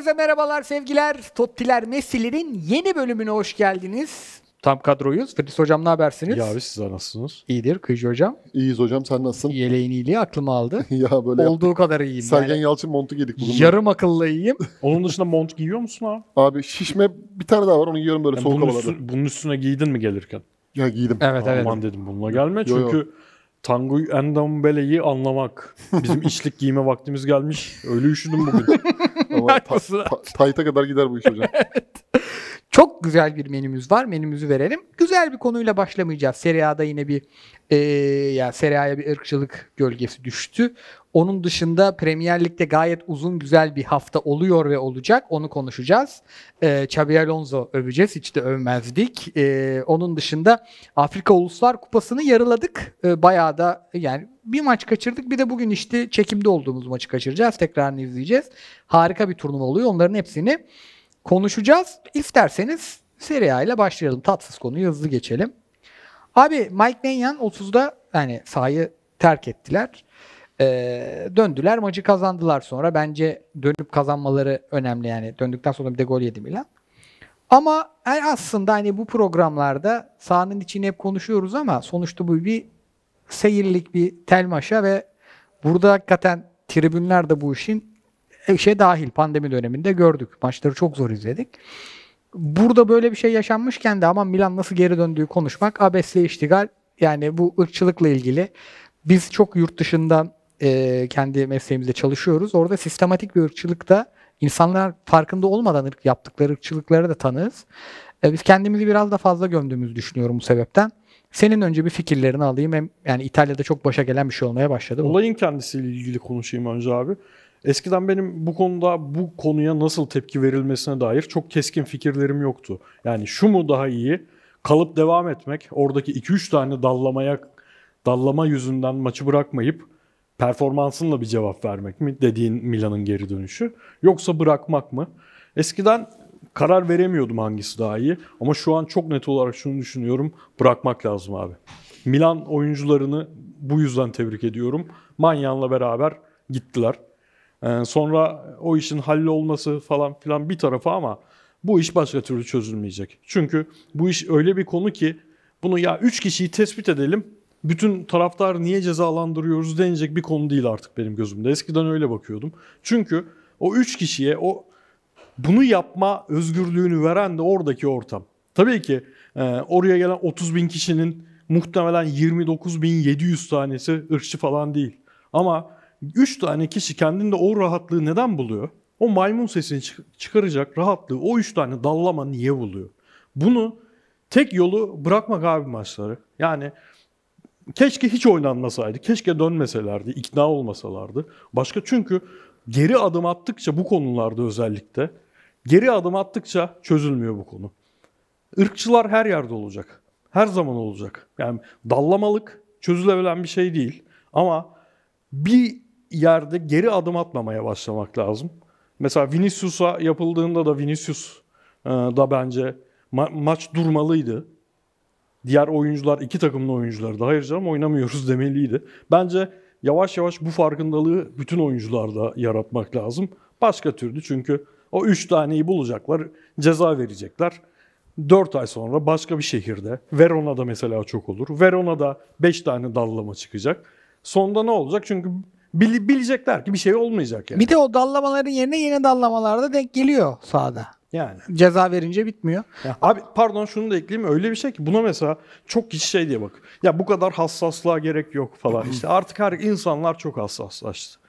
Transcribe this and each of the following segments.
Herkese merhabalar sevgiler. Tottiler Messi'lerin yeni bölümüne hoş geldiniz. Tam kadroyuz. Fritz hocam ne habersiniz? Ya abi sizler nasılsınız? İyidir Kıyıcı hocam. İyiyiz hocam sen nasılsın? Yeleğin iyiliği aklımı aldı. ya böyle Olduğu kadar iyiyim. Sergen yani. Yalçın montu giydik bugün. Yarım akıllı iyiyim. Onun dışında mont giyiyor musun abi? Abi şişme bir tane daha var onu giyiyorum böyle Yani soğuk bunun, havalarda. üstü- bunun üstüne giydin mi gelirken? Ya giydim. Evet evet. Aman dedim bununla gelme Yo, yo. Tango Endombele'yi anlamak. Bizim içlik giyme vaktimiz gelmiş. Öyle üşüdüm bugün. Ama ta- ta- tayta kadar gider bu iş hocam. Çok güzel bir menümüz var. Menümüzü verelim. Güzel bir konuyla başlamayacağız. Serie A'da yine bir eee ya Serie A'ya bir ırkçılık gölgesi düştü. Onun dışında Premier Lig'de gayet uzun güzel bir hafta oluyor ve olacak. Onu konuşacağız. Eee Xabi Alonso öveceğiz. Hiç de övmezdik. Eee, onun dışında Afrika Uluslar Kupası'nı yarıladık. Eee, bayağı da yani bir maç kaçırdık. Bir de bugün işte çekimde olduğumuz maçı kaçıracağız. Tekrarını izleyeceğiz. Harika bir turnuva oluyor. Onların hepsini konuşacağız. İsterseniz Serie A ile başlayalım. Tatsız konuyu hızlı geçelim. Abi Mike Maignan 30'da yani sahayı terk ettiler. Ee, döndüler maçı kazandılar sonra. Bence dönüp kazanmaları önemli yani. Döndükten sonra bir de gol yedi Milan. Ama yani aslında hani bu programlarda sahanın içini hep konuşuyoruz ama sonuçta bu bir seyirlik bir telmaşa ve burada hakikaten tribünler de bu işin şey dahil pandemi döneminde gördük. Maçları çok zor izledik. Burada böyle bir şey yaşanmışken de ama Milan nasıl geri döndüğü konuşmak abesle iştigal. Yani bu ırkçılıkla ilgili biz çok yurt dışından e, kendi mesleğimizde çalışıyoruz. Orada sistematik bir ırkçılıkta insanlar farkında olmadan ırk yaptıkları ırkçılıkları da tanığız. E, biz kendimizi biraz da fazla gömdüğümüzü düşünüyorum bu sebepten. Senin önce bir fikirlerini alayım. Hem yani İtalya'da çok başa gelen bir şey olmaya başladı. Olayın kendisiyle ilgili konuşayım önce abi. Eskiden benim bu konuda bu konuya nasıl tepki verilmesine dair çok keskin fikirlerim yoktu. Yani şu mu daha iyi? Kalıp devam etmek, oradaki 2-3 tane dallamaya dallama yüzünden maçı bırakmayıp performansınla bir cevap vermek mi dediğin Milan'ın geri dönüşü yoksa bırakmak mı? Eskiden karar veremiyordum hangisi daha iyi ama şu an çok net olarak şunu düşünüyorum bırakmak lazım abi. Milan oyuncularını bu yüzden tebrik ediyorum. Manyan'la beraber gittiler. Ee, sonra o işin hallolması falan filan bir tarafa ama bu iş başka türlü çözülmeyecek. Çünkü bu iş öyle bir konu ki bunu ya 3 kişiyi tespit edelim. Bütün taraftar niye cezalandırıyoruz denecek bir konu değil artık benim gözümde. Eskiden öyle bakıyordum. Çünkü o 3 kişiye o bunu yapma özgürlüğünü veren de oradaki ortam. Tabii ki e, oraya gelen 30 bin kişinin muhtemelen 29.700 tanesi ırkçı falan değil. Ama 3 tane kişi kendinde o rahatlığı neden buluyor? O maymun sesini çık- çıkaracak rahatlığı o 3 tane dallama niye buluyor? Bunu tek yolu bırakmak abi maçları. Yani keşke hiç oynanmasaydı. Keşke dönmeselerdi, ikna olmasalardı. Başka çünkü geri adım attıkça bu konularda özellikle geri adım attıkça çözülmüyor bu konu. Irkçılar her yerde olacak. Her zaman olacak. Yani dallamalık çözülebilen bir şey değil. Ama bir yerde geri adım atmamaya başlamak lazım. Mesela Vinicius'a yapıldığında da Vinicius e, da bence ma- maç durmalıydı. Diğer oyuncular, iki takımın oyuncuları da hayır canım oynamıyoruz demeliydi. Bence yavaş yavaş bu farkındalığı bütün oyuncularda yaratmak lazım. Başka türlü çünkü o üç taneyi bulacaklar, ceza verecekler. 4 ay sonra başka bir şehirde, Verona'da mesela çok olur. Verona'da 5 tane dallama çıkacak. Sonda ne olacak? Çünkü bil- bilecekler ki bir şey olmayacak yani. Bir de o dallamaların yerine yeni dallamalar da denk geliyor sahada. Yani. Ceza verince bitmiyor. Ya Abi pardon şunu da ekleyeyim öyle bir şey ki buna mesela çok kişi şey diye bak. Ya bu kadar hassaslığa gerek yok falan. İşte artık her insanlar çok hassaslaştı.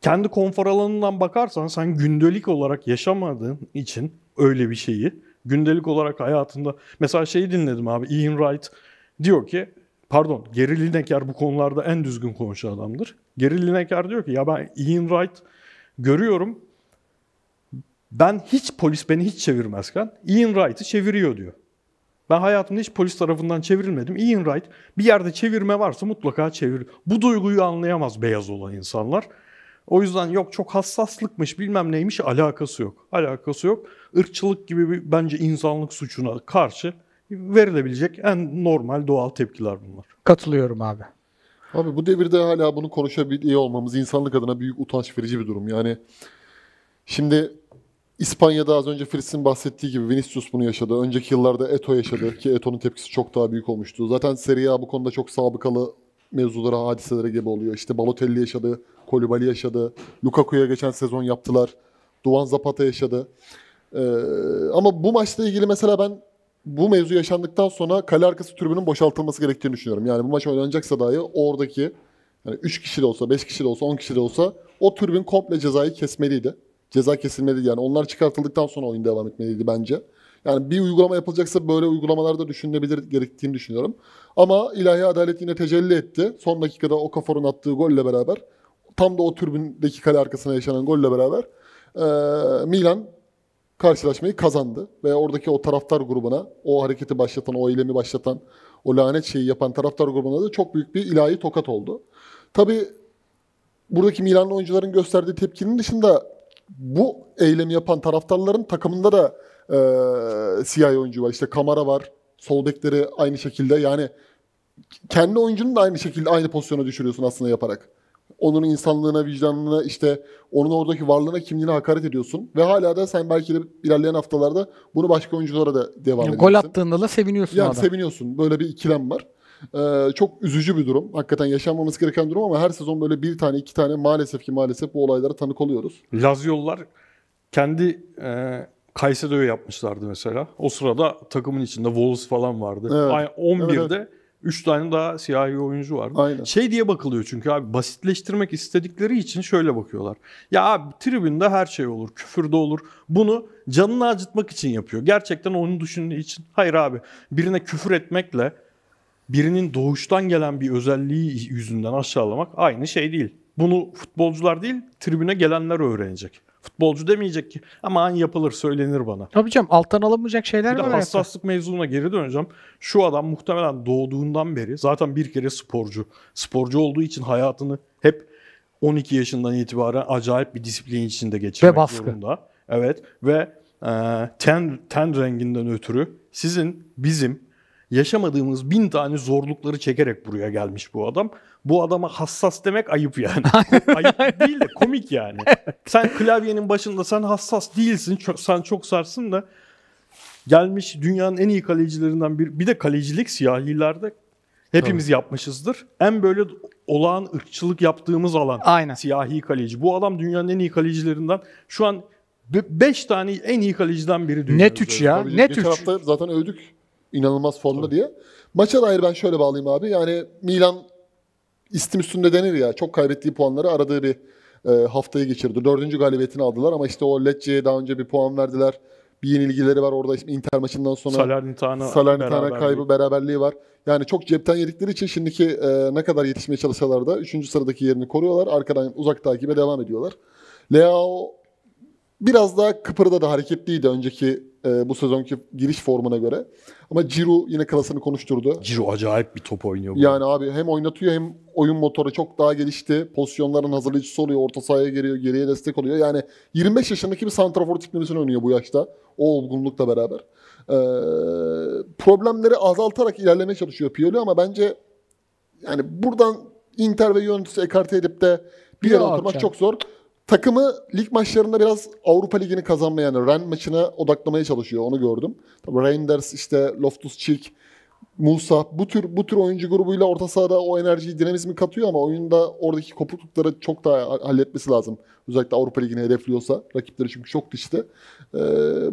Kendi konfor alanından bakarsan sen gündelik olarak yaşamadığın için öyle bir şeyi gündelik olarak hayatında mesela şeyi dinledim abi Ian Wright diyor ki pardon Gary Lineker bu konularda en düzgün konuşan adamdır. Gary Lineker diyor ki ya ben Ian Wright görüyorum ben hiç polis beni hiç çevirmezken Ian Wright'ı çeviriyor diyor. Ben hayatımda hiç polis tarafından çevrilmedim. Ian Wright bir yerde çevirme varsa mutlaka çevir. Bu duyguyu anlayamaz beyaz olan insanlar. O yüzden yok çok hassaslıkmış bilmem neymiş alakası yok. Alakası yok. Irkçılık gibi bir bence insanlık suçuna karşı verilebilecek en normal doğal tepkiler bunlar. Katılıyorum abi. Abi bu devirde hala bunu konuşabiliyor olmamız insanlık adına büyük utanç verici bir durum. Yani şimdi İspanya'da az önce Fritz'in bahsettiği gibi Vinicius bunu yaşadı. Önceki yıllarda Eto yaşadı ki Eto'nun tepkisi çok daha büyük olmuştu. Zaten Serie A bu konuda çok sabıkalı mevzulara, hadiselere gebe oluyor. İşte Balotelli yaşadı, Kolibali yaşadı, Lukaku'ya geçen sezon yaptılar. Duvan Zapata yaşadı. Ee, ama bu maçla ilgili mesela ben bu mevzu yaşandıktan sonra kale arkası tribünün boşaltılması gerektiğini düşünüyorum. Yani bu maç oynanacaksa dahi oradaki yani 3 kişi de olsa, 5 kişi de olsa, 10 kişi de olsa o tribün komple cezayı kesmeliydi. Ceza kesilmeliydi yani. Onlar çıkartıldıktan sonra oyun devam etmeliydi bence. Yani bir uygulama yapılacaksa böyle uygulamalarda düşünülebilir gerektiğini düşünüyorum. Ama ilahi adalet yine tecelli etti. Son dakikada Okafor'un attığı golle beraber tam da o tribündeki kale arkasına yaşanan golle beraber eee, Milan karşılaşmayı kazandı. Ve oradaki o taraftar grubuna, o hareketi başlatan, o eylemi başlatan, o lanet şeyi yapan taraftar grubuna da çok büyük bir ilahi tokat oldu. Tabii buradaki Milanlı oyuncuların gösterdiği tepkinin dışında bu eylemi yapan taraftarların takımında da e, siyahi oyuncu var. İşte Kamara var. Sol bekleri aynı şekilde. Yani kendi oyuncunu da aynı şekilde aynı pozisyona düşürüyorsun aslında yaparak. Onun insanlığına, vicdanına, işte onun oradaki varlığına, kimliğine hakaret ediyorsun. Ve hala da sen belki de ilerleyen haftalarda bunu başka oyunculara da devam Yani edeceksin. gol attığında da seviniyorsun Yani adam. seviniyorsun. Böyle bir ikilem var. Ee, çok üzücü bir durum. Hakikaten yaşanmaması gereken durum ama her sezon böyle bir tane iki tane maalesef ki maalesef bu olaylara tanık oluyoruz. Lazio'lular kendi e, Caicedo'yu yapmışlardı mesela. O sırada takımın içinde Wolves falan vardı. Evet. Ay- 11'de Evet, 3 tane daha siyahi oyuncu vardı. Aynen. Şey diye bakılıyor çünkü abi basitleştirmek istedikleri için şöyle bakıyorlar. Ya abi tribünde her şey olur, küfür de olur. Bunu canını acıtmak için yapıyor. Gerçekten onu düşündüğü için. Hayır abi birine küfür etmekle birinin doğuştan gelen bir özelliği yüzünden aşağılamak aynı şey değil. Bunu futbolcular değil, tribüne gelenler öğrenecek. Futbolcu demeyecek ki aman yapılır söylenir bana. Tabii canım alttan alamayacak şeyler Bir var. hayatta. hassaslık mevzuna geri döneceğim. Şu adam muhtemelen doğduğundan beri zaten bir kere sporcu. Sporcu olduğu için hayatını hep 12 yaşından itibaren acayip bir disiplin içinde geçirmek Ve baskı. zorunda. Evet ve e, ten, ten renginden ötürü sizin bizim yaşamadığımız bin tane zorlukları çekerek buraya gelmiş bu adam. Bu adama hassas demek ayıp yani. ayıp değil de komik yani. Sen klavyenin başında sen hassas değilsin. Çok, sen çok sarsın da gelmiş dünyanın en iyi kalecilerinden bir bir de kalecilik siyahilerde hepimiz yapmışızdır. En böyle olağan ırkçılık yaptığımız alan Aynen. siyahi kaleci. Bu adam dünyanın en iyi kalecilerinden. Şu an 5 tane en iyi kaleciden biri dünyada. Net 3 ya. Tabii Net geçen 3. hafta zaten övdük. İnanılmaz formda diye. Maça dair ben şöyle bağlayayım abi. Yani Milan istim üstünde denir ya. Çok kaybettiği puanları aradığı bir e, haftayı geçirdi. Dördüncü galibiyetini aldılar ama işte o Lecce'ye daha önce bir puan verdiler. Bir yenilgileri var orada işte Inter maçından sonra. Salernitana Salernitana beraberliği. kaybı beraberliği var. Yani çok cepten yedikleri için şimdiki e, ne kadar yetişmeye çalışsalar da 3. sıradaki yerini koruyorlar. Arkadan uzak takibe devam ediyorlar. Leao biraz daha kıpırdadı, hareketliydi önceki e, bu sezonki giriş formuna göre. Ama Giroud yine klasını konuşturdu. Ciro acayip bir top oynuyor. bu. Yani abi hem oynatıyor hem oyun motoru çok daha gelişti. Pozisyonların hazırlayıcısı oluyor. Orta sahaya geliyor, geriye destek oluyor. Yani 25 yaşındaki bir santrafor tiplemesini oynuyor bu yaşta. O olgunlukla beraber. Ee, problemleri azaltarak ilerlemeye çalışıyor Pioli ama bence yani buradan Inter ve Juventus'u ekarte edip de bir yere oturmak çok zor. Takımı lig maçlarında biraz Avrupa Ligi'ni kazanmaya yani Ren maçına odaklamaya çalışıyor. Onu gördüm. Tabii Reinders, işte Loftus-Cheek, Musa bu tür bu tür oyuncu grubuyla orta sahada o enerjiyi, dinamizmi katıyor ama oyunda oradaki kopuklukları çok daha ha- halletmesi lazım. Özellikle Avrupa Ligi'ni hedefliyorsa. Rakipleri çünkü çok dişte. Ee,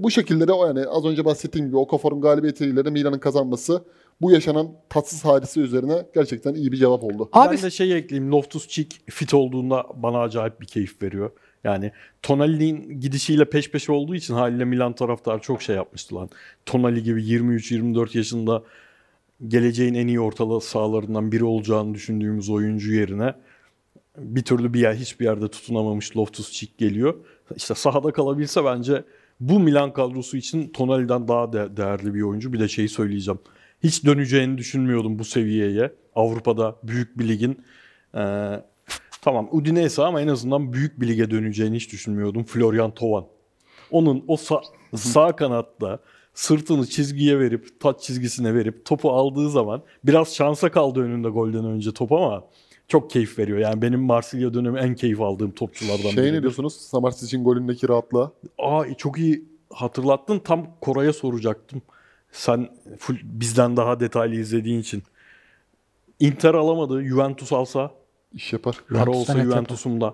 bu şekilde de o yani az önce bahsettiğim gibi Okafor'un galibiyetiyle de Milan'ın kazanması bu yaşanan tatsız hadise üzerine gerçekten iyi bir cevap oldu. Abi ben de şey ekleyeyim. Loftus Cheek fit olduğunda bana acayip bir keyif veriyor. Yani Tonali'nin gidişiyle peş peşe olduğu için haliyle Milan taraftarı çok şey yapmıştı lan. Tonali gibi 23-24 yaşında geleceğin en iyi ortalığı sahalarından biri olacağını düşündüğümüz oyuncu yerine bir türlü bir yer hiçbir yerde tutunamamış Loftus Cheek geliyor. İşte sahada kalabilse bence bu Milan kadrosu için Tonali'den daha de- değerli bir oyuncu. Bir de şeyi söyleyeceğim. Hiç döneceğini düşünmüyordum bu seviyeye. Avrupa'da büyük bir ligin eee, tamam Udinese ama en azından büyük bir lige döneceğini hiç düşünmüyordum. Florian Tovan. Onun o sağ, sağ kanatta sırtını çizgiye verip taç çizgisine verip topu aldığı zaman biraz şansa kaldı önünde golden önce top ama çok keyif veriyor. Yani benim Marsilya dönemi en keyif aldığım topçulardan Şey biri. ne diyorsunuz? Samars için golündeki rahatlığa. Aa çok iyi hatırlattın. Tam Koray'a soracaktım. Sen full bizden daha detaylı izlediğin için. Inter alamadı. Juventus alsa, iş yapar. para olsa net Juventus'un da.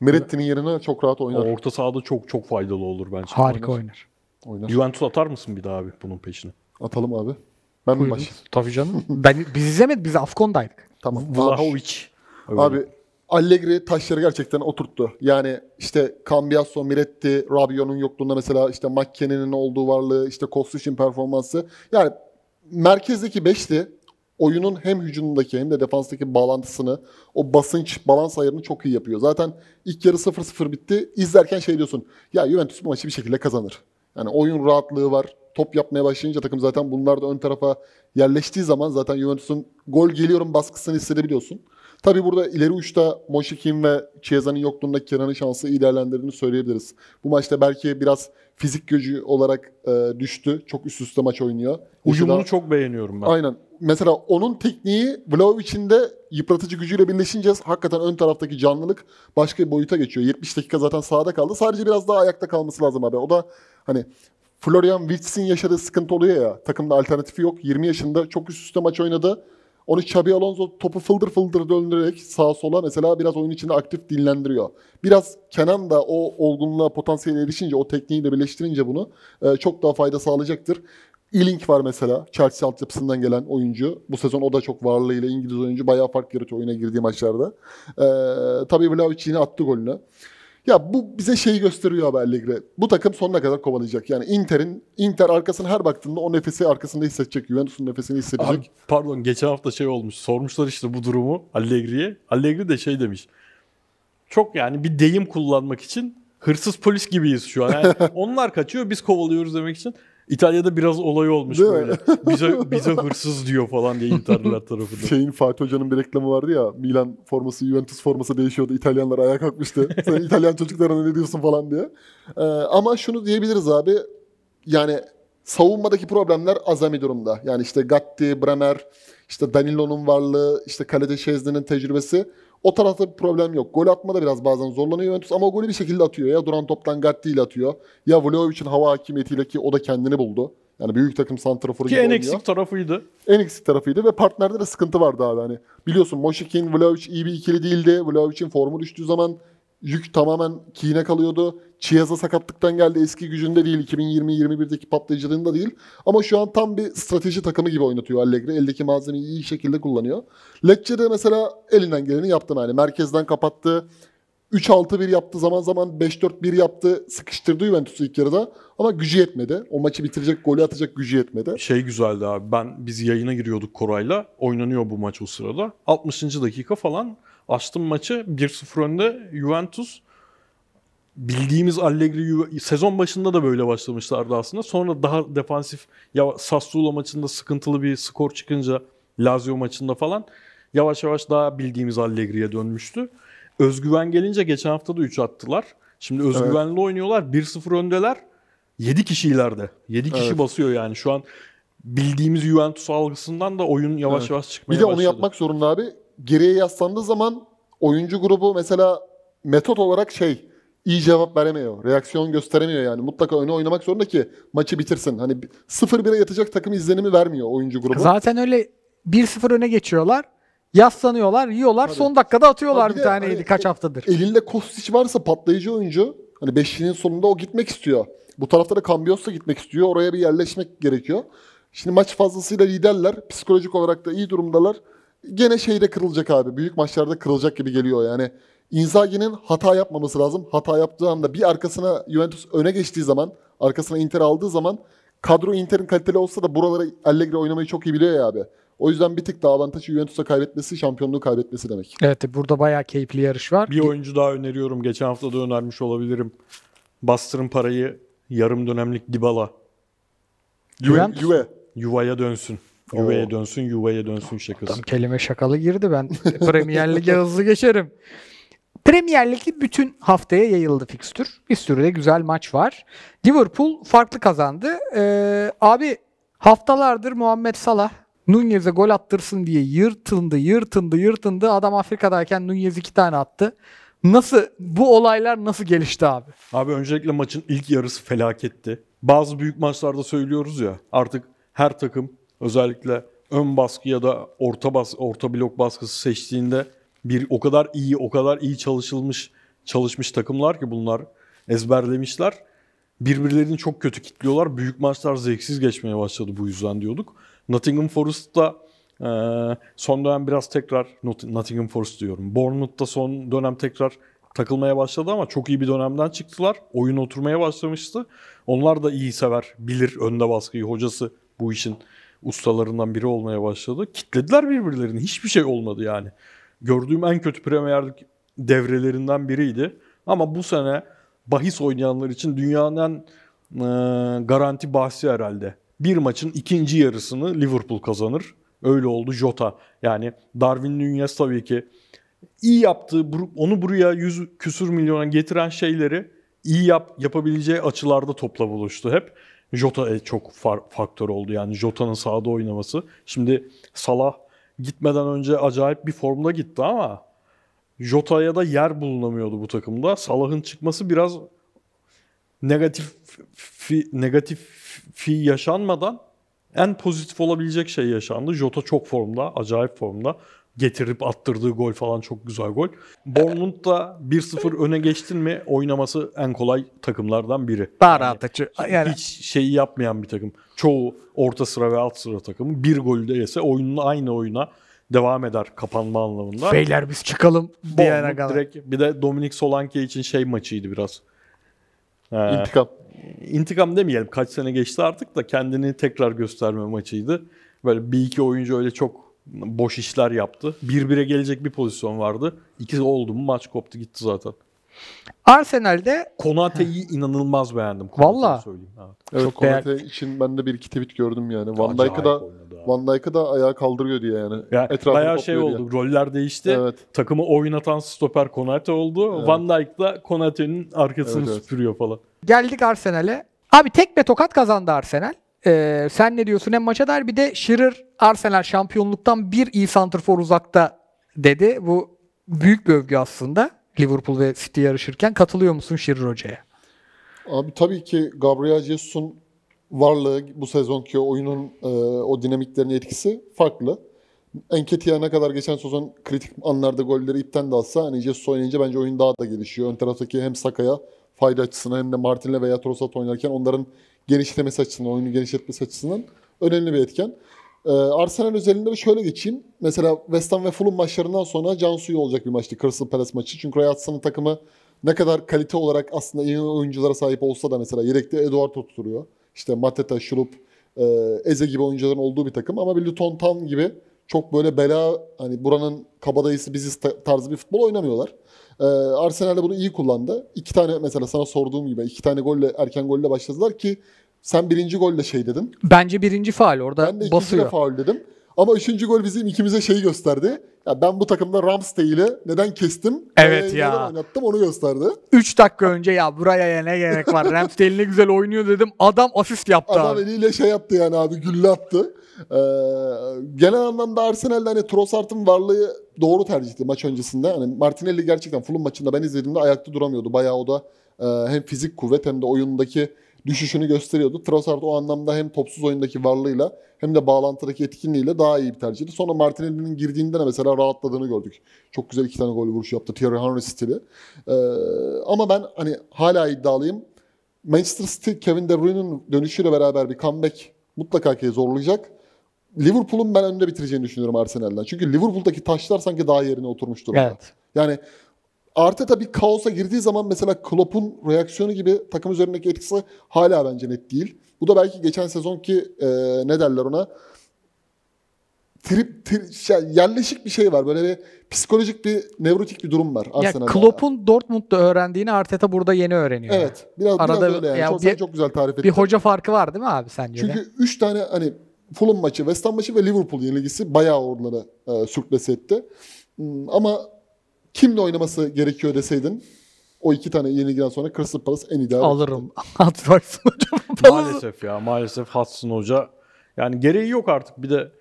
Meretti'nin yerine çok rahat oynar. Orta sahada çok çok faydalı olur bence. Harika oynar. oynar. Juventus atar mısın bir daha abi bunun peşine? Atalım abi. Ben mi başlayayım? Tabii canım. Ben, biz izlemedik. Biz Afkon'daydık. Tamam. Vlahovic. Abi Allegri taşları gerçekten oturttu. Yani işte Cambiasso, Miretti, Rabiot'un yokluğunda mesela işte McKennen'in olduğu varlığı, işte Kostic'in performansı. Yani merkezdeki beşli oyunun hem hücumdaki hem de defanstaki bağlantısını, o basınç, balans ayarını çok iyi yapıyor. Zaten ilk yarı 0-0 bitti. İzlerken şey diyorsun, ya Juventus bu maçı bir şekilde kazanır. Yani oyun rahatlığı var. Top yapmaya başlayınca takım zaten bunlar da ön tarafa yerleştiği zaman zaten Juventus'un gol geliyorum baskısını hissedebiliyorsun. Tabii burada ileri uçta Moşikin ve Chiesa'nın yokluğunda Kenan'ın şansı iyi değerlendirdiğini söyleyebiliriz. Bu maçta belki biraz fizik gücü olarak e, düştü. Çok üst üste maç oynuyor. Uyumunu Mesela- çok beğeniyorum ben. Aynen. Mesela onun tekniği Vlahovic'in de yıpratıcı gücüyle birleşince hakikaten ön taraftaki canlılık başka bir boyuta geçiyor. 70 dakika zaten sahada kaldı. Sadece biraz daha ayakta kalması lazım abi. O da hani Florian Wirtz'in yaşadığı sıkıntı oluyor ya. Takımda alternatifi yok. 20 yaşında çok üst üste maç oynadı. Onu Xabi Alonso topu fıldır fıldır döndürerek sağa sola mesela biraz oyun içinde aktif dinlendiriyor. Biraz Kenan da o olgunluğa, potansiyele erişince, o tekniğiyle birleştirince bunu e, çok daha fayda sağlayacaktır. Ealing var mesela. Chelsea altyapısından gelen oyuncu. Bu sezon o da çok varlığıyla İngiliz oyuncu. Bayağı fark yaratıyor oyuna girdiği maçlarda. Ee, tabii Vlahovic yine attı golünü. Ya bu bize şeyi gösteriyor abi Allegri. Bu takım sonuna kadar kovalayacak. Yani Inter'in Inter arkasına her baktığında o nefesi arkasında hissedecek. Juventus'un nefesini hissedecek. Abi, pardon geçen hafta şey olmuş. Sormuşlar işte bu durumu Allegri'ye. Allegri de şey demiş. Çok yani bir deyim kullanmak için hırsız polis gibiyiz şu an. Yani onlar kaçıyor biz kovalıyoruz demek için. İtalya'da biraz olay olmuş Değil böyle. Bize bize hırsız diyor falan diye Interliler tarafından. Şeyin Fatih Hoca'nın bir reklamı vardı ya. Milan forması, Juventus forması değişiyordu. İtalyanlar ayağa kalkmıştı. Sen İtalyan çocuklarına ne diyorsun falan diye. Ee, ama şunu diyebiliriz abi. Yani savunmadaki problemler azami durumda. Yani işte Gatti, Bremer, işte Danilo'nun varlığı, işte kalede Şezli'nin tecrübesi. O tarafta bir problem yok. Gol atmada biraz bazen zorlanıyor Juventus ama o golü bir şekilde atıyor. Ya duran toptan Gatti ile atıyor. Ya Vlahovic'in hava hakimiyetiyle ki o da kendini buldu. Yani büyük takım santraforu Ki gibi en oynuyor eksik tarafıydı. en eksik tarafıydı ve partnerde de sıkıntı vardı abi. Hani biliyorsun Moşikin, Vlahovic iyi bir ikili değildi. Vlahovic'in formu düştüğü zaman yük tamamen Ki'ne kalıyordu. Chiesa sakatlıktan geldi. Eski gücünde değil. 2020-21'deki patlayıcılığında değil. Ama şu an tam bir strateji takımı gibi oynatıyor Allegri. Eldeki malzemeyi iyi şekilde kullanıyor. Lecce'de mesela elinden geleni yaptı. Yani merkezden kapattı. 3-6-1 yaptı. Zaman zaman 5-4-1 yaptı. Sıkıştırdı Juventus'u ilk yarıda. Ama gücü yetmedi. O maçı bitirecek, golü atacak gücü yetmedi. Şey güzeldi abi. Ben biz yayına giriyorduk Koray'la. Oynanıyor bu maç o sırada. 60. dakika falan açtım maçı. 1-0 önde Juventus. Bildiğimiz Allegri sezon başında da böyle başlamışlardı aslında. Sonra daha defansif ya Sassuolo maçında sıkıntılı bir skor çıkınca Lazio maçında falan yavaş yavaş daha bildiğimiz Allegri'ye dönmüştü. Özgüven gelince geçen hafta da 3 attılar. Şimdi özgüvenli oynuyorlar. 1-0 öndeler. 7 kişi ileride. 7 kişi Evet. basıyor yani. Şu an bildiğimiz Juventus algısından da oyun yavaş Evet. yavaş çıkmaya Bir de başladı. onu yapmak zorunda abi. Geriye yaslandığı zaman oyuncu grubu mesela metot olarak şey iyi cevap veremiyor. Reaksiyon gösteremiyor yani. Mutlaka öne oynamak zorunda ki maçı bitirsin. Hani 0-1'e yatacak takım izlenimi vermiyor oyuncu grubu. Zaten öyle 1-0 öne geçiyorlar. Yaslanıyorlar, yiyorlar. Tabii. Son dakikada atıyorlar Abi bir bir taneydi hani kaç haftadır. Elinde Kostić varsa patlayıcı oyuncu. Hani beşlinin sonunda o gitmek istiyor. Bu tarafta da Cambios da gitmek istiyor. Oraya bir yerleşmek gerekiyor. Şimdi maç fazlasıyla liderler. Psikolojik olarak da iyi durumdalar. Gene şeyde kırılacak abi. Büyük maçlarda kırılacak gibi geliyor yani. Inzaghi'nin hata yapmaması lazım. Hata yaptığı anda bir arkasına Juventus öne geçtiği zaman, arkasına Inter aldığı zaman kadro Inter'in kaliteli olsa da buraları Allegri oynamayı çok iyi biliyor ya abi. O yüzden bir tık daha avantajı Juventus'a kaybetmesi, şampiyonluğu kaybetmesi demek. Evet burada bayağı keyifli yarış var. Bir oyuncu daha öneriyorum. Geçen hafta da önermiş olabilirim. Bastırın parayı yarım dönemlik Dybala. Juve, Juventus Juve. Yuvaya dönsün. Yuvaya dönsün, yuvaya dönsün şakası. Tam kelime şakalı girdi ben. Premier Lig'e hızlı geçerim. Premier Lig'de bütün haftaya yayıldı fikstür. Bir sürü de güzel maç var. Liverpool farklı kazandı. Ee, abi haftalardır Muhammed Salah Nunez'e gol attırsın diye yırtındı, yırtındı, yırtındı. Adam Afrika'dayken Nunez iki tane attı. Nasıl bu olaylar nasıl gelişti abi? Abi öncelikle maçın ilk yarısı felaketti. Bazı büyük maçlarda söylüyoruz ya artık her takım özellikle ön baskı ya da orta bas orta blok baskısı seçtiğinde bir o kadar iyi, o kadar iyi çalışılmış çalışmış takımlar ki bunlar ezberlemişler. Birbirlerini çok kötü kitliyorlar. Büyük maçlar zevksiz geçmeye başladı bu yüzden diyorduk. Nottingham Forest'ta eee, son dönem biraz tekrar Not- Nottingham Forest diyorum. Bournemouth'ta son dönem tekrar takılmaya başladı ama çok iyi bir dönemden çıktılar. Oyun oturmaya başlamıştı. Onlar da iyi sever, bilir önde baskıyı. Hocası bu işin ustalarından biri olmaya başladı. Kitlediler birbirlerini. Hiçbir şey olmadı yani. Gördüğüm en kötü Premier devrelerinden biriydi. Ama bu sene bahis oynayanlar için dünyanın e, garanti bahsi herhalde. Bir maçın ikinci yarısını Liverpool kazanır. Öyle oldu Jota. Yani Darwin Nunez tabii ki iyi yaptığı, onu buraya 100 küsür milyona getiren şeyleri iyi yap, yapabileceği açılarda topla buluştu hep. Jota e, çok far- faktör oldu yani Jota'nın sahada oynaması. Şimdi Salah gitmeden önce acayip bir formda gitti ama Jota'ya da yer bulunamıyordu bu takımda. Salah'ın çıkması biraz negatif fi, negatif fi yaşanmadan en pozitif olabilecek şey yaşandı. Jota çok formda, acayip formda. Getirip attırdığı gol falan çok güzel gol. Bournemouth da 1-0 öne geçtin mi oynaması en kolay takımlardan biri. Daha Yani rahat açı. Yani hiç şeyi yapmayan bir takım. Çoğu orta sıra ve alt sıra takımı bir golü de yese oyunun aynı oyuna devam eder kapanma anlamında. beyler biz çıkalım diyene kadar. direkt bir de Dominik Solanke için şey maçıydı biraz. Ee, İntikam. intikam demeyelim kaç sene geçti artık da kendini tekrar gösterme maçıydı. Böyle bir iki oyuncu öyle çok boş işler yaptı. Bir bire gelecek bir pozisyon vardı. İkisi oldu mu maç koptu gitti zaten. Arsenal'de Konate'yi inanılmaz beğendim. Valla. söyleyeyim. Evet. Evet Çok değer- Konate için ben de bir iki tweet gördüm yani. Van Dijk'ı da. Van Dijk'ı da ayağa kaldırıyor diye yani. Ya Etrafını bayağı şey oldu. Roller değişti. Evet. Takımı oynatan stoper Konate oldu. Evet. Van Dijk da Konate'nin arkasını Evet, evet. süpürüyor falan. geldik Arsenal'e. Abi tek be tokat kazandı Arsenal. Ee, sen ne diyorsun hem maça dair bir de Shearer Arsenal şampiyonluktan bir iyi santrfor uzakta dedi. Bu büyük bir övgü aslında. Liverpool ve City yarışırken katılıyor musun Shearer hocaya? Abi tabii ki Gabriel Jesus'un varlığı bu sezonki oyunun e, o dinamiklerinin etkisi farklı. Enketiya ne kadar geçen sezon kritik anlarda golleri ipten de alsa hani Jesus oynayınca bence oyun daha da gelişiyor. Ön taraftaki hem Saka'ya fayda açısından hem de Martin'le veya Trossard oynarken onların genişlemesi açısından, oyunu genişletmesi açısından önemli bir etken. Ee, Arsenal özelinde de şöyle geçeyim. Mesela West Ham ve Fulham maçlarından sonra can suyu olacak bir maçtı Crystal Palace maçı. Çünkü Roy Hudson'ın takımı ne kadar kalite olarak aslında iyi oyunculara sahip olsa da mesela yedekte Eduard oturuyor. İşte Mateta, Şurup, e, Eze gibi oyuncuların olduğu bir takım ama bir Luton Town gibi çok böyle bela hani buranın kabadayısı biziz ta- tarzı bir futbol oynamıyorlar. Ee, Arsenal de bunu iyi kullandı. İki tane mesela sana sorduğum gibi iki tane golle erken golle başladılar ki sen birinci golle şey dedin. Bence birinci faal orada Ben de ikinci basıyor. de faul dedim. Ama üçüncü gol bizim ikimize şeyi gösterdi. Ya ben bu takımda Ramsdale'i neden kestim? Evet e, ya. Neden oynattım onu gösterdi. 3 dakika önce ya buraya ne gerek var? Ramsdale ne güzel oynuyor dedim. Adam asist yaptı Adam abi. eliyle şey yaptı yani abi gülle attı. Ee, genel anlamda Arsenal'de hani Trossard'ın varlığı doğru tercihti maç öncesinde. Hani Martinelli gerçekten Fulham maçında ben izlediğimde ayakta duramıyordu. Bayağı o da e, hem fizik kuvvet hem de oyundaki düşüşünü gösteriyordu. Trossard o anlamda hem topsuz oyundaki varlığıyla hem de bağlantıdaki etkinliğiyle daha iyi bir tercihti. Sonra Martinelli'nin girdiğinde de mesela rahatladığını gördük. Çok güzel iki tane gol vuruşu yaptı. Thierry Henry stili. Ee, ama ben hani hala iddialıyım. Manchester City Kevin De Bruyne'nin dönüşüyle beraber bir comeback mutlaka ki zorlayacak. Liverpool'un ben önde bitireceğini düşünüyorum Arsenal'den. Çünkü Liverpool'daki taşlar sanki daha yerine oturmuş durumda. Evet. Yani Arteta bir kaosa girdiği zaman mesela Klopp'un reaksiyonu gibi takım üzerindeki etkisi hala bence net değil. Bu da belki geçen sezonki e, ne derler ona trip, tri- şey, yerleşik bir şey var. Böyle bir psikolojik bir nevrotik bir durum var Ya Arsenal'da. Klopp'un Dortmund'da öğrendiğini Arteta burada yeni öğreniyor. Evet. Biraz, biraz Arada öyle yani. ya çok, bir- çok güzel tarif ettin. Bir hoca farkı var değil mi abi sence de? Çünkü 3 tane hani Fulham maçı, West Ham maçı ve Liverpool yenilgisi bayağı oraları e, sürklese etti. Hmm, ama kimle oynaması gerekiyor deseydin o iki tane yenilgiden sonra Crystal Palace en ideal. Alırım. Hatırlarsın hocam. Maalesef ya maalesef Hudson Hoca yani gereği yok artık bir de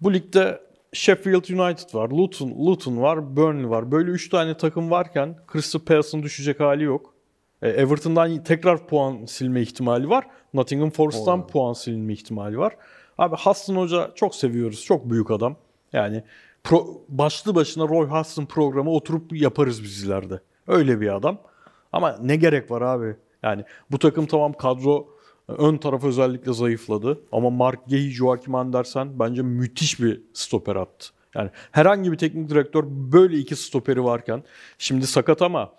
Bu ligde Sheffield United var, Luton, Luton var, Burnley var. Böyle 3 tane takım varken Crystal Palace'ın düşecek hali yok. E, Everton'dan tekrar puan silme ihtimali var. Nottingham Forest'tan puan silme ihtimali var. Abi Hudson Hoca çok seviyoruz. Çok büyük adam. Yani pro, başlı başına Roy Hudson programı oturup yaparız biz ileride. Öyle bir adam. Ama ne gerek var abi? Yani bu takım tamam kadro ön taraf özellikle zayıfladı. Ama Mark Gehi, Joachim Andersen bence müthiş bir stoper attı. Yani herhangi bir teknik direktör böyle iki stoperi varken şimdi sakat ama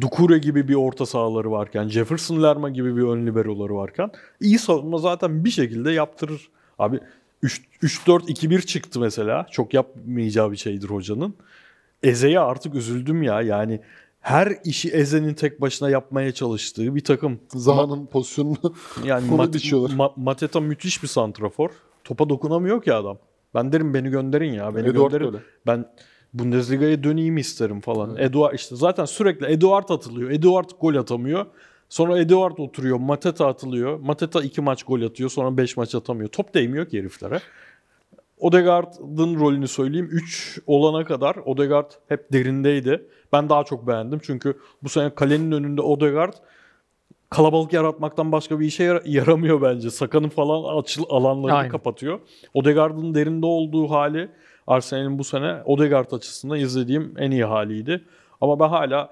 Dukure gibi bir orta sahaları varken, Jefferson Lerma gibi bir ön liberoları varken iyi savunma zaten bir şekilde yaptırır. Abi 3-4-2-1 çıktı mesela. Çok yapmayacağı bir şeydir hocanın. Eze'ye artık üzüldüm ya. Yani her işi Eze'nin tek başına yapmaya çalıştığı bir takım. Zaha'nın pozisyonunu Yani Mat- biçiyorlar. Ma- Mateta müthiş bir santrafor. Topa dokunamıyor ki adam. Ben derim beni gönderin ya. Beni Eduard gönderin. öyle. Ben Bundesliga'ya döneyim isterim falan. Eduard işte zaten sürekli Eduard atılıyor. Eduard gol atamıyor. Sonra Eduard oturuyor. Mateta atılıyor. Mateta iki maç gol atıyor. Sonra beş maç atamıyor. Top değmiyor ki heriflere. Odegaard'ın rolünü söyleyeyim. 3 olana kadar Odegaard hep derindeydi. Ben daha çok beğendim. Çünkü bu sene kalenin önünde Odegaard kalabalık yaratmaktan başka bir işe yara- yaramıyor bence. Sakanın falan açıl alanlarını Aynen. kapatıyor. Odegaard'ın derinde olduğu hali Arsenal'in bu sene Odegaard açısından izlediğim en iyi haliydi. Ama ben hala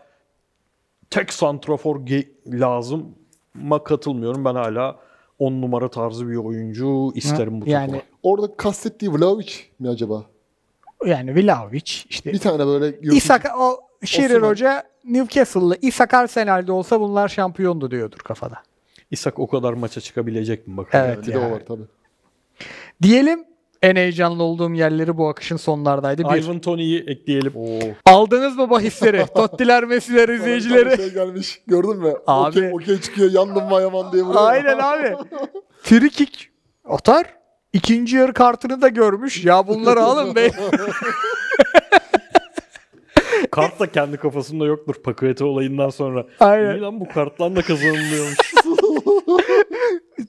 tek santrafor lazım ma katılmıyorum. Ben hala 10 numara tarzı bir oyuncu isterim bu yani takıma. orada kastettiği Vlahovic mi acaba? yani Vlahovic işte Bir tane böyle İsak o Şirir. Hoca Newcastle'lı İsak Arsenal'de olsa bunlar şampiyondu diyordur kafada. İshak o kadar maça çıkabilecek mi bakalım. Evet bir ya. de o var tabii. Diyelim en heyecanlı olduğum yerleri bu akışın sonlardaydı. Bir. Ivan Tony'yi ekleyelim. Oo. Aldınız mı bahisleri? Tottiler, Messi'ler, izleyicileri. şey gelmiş. Gördün mü? Abi. Okey, okey çıkıyor. Yandım mı yaman diye vuruyor. Aynen abi. Free kick atar. İkinci yarı kartını da görmüş. Ya bunları alın be. Kart da kendi kafasında yoktur Pakete olayından sonra. Aynen. İyi lan bu karttan da kazanılıyormuş.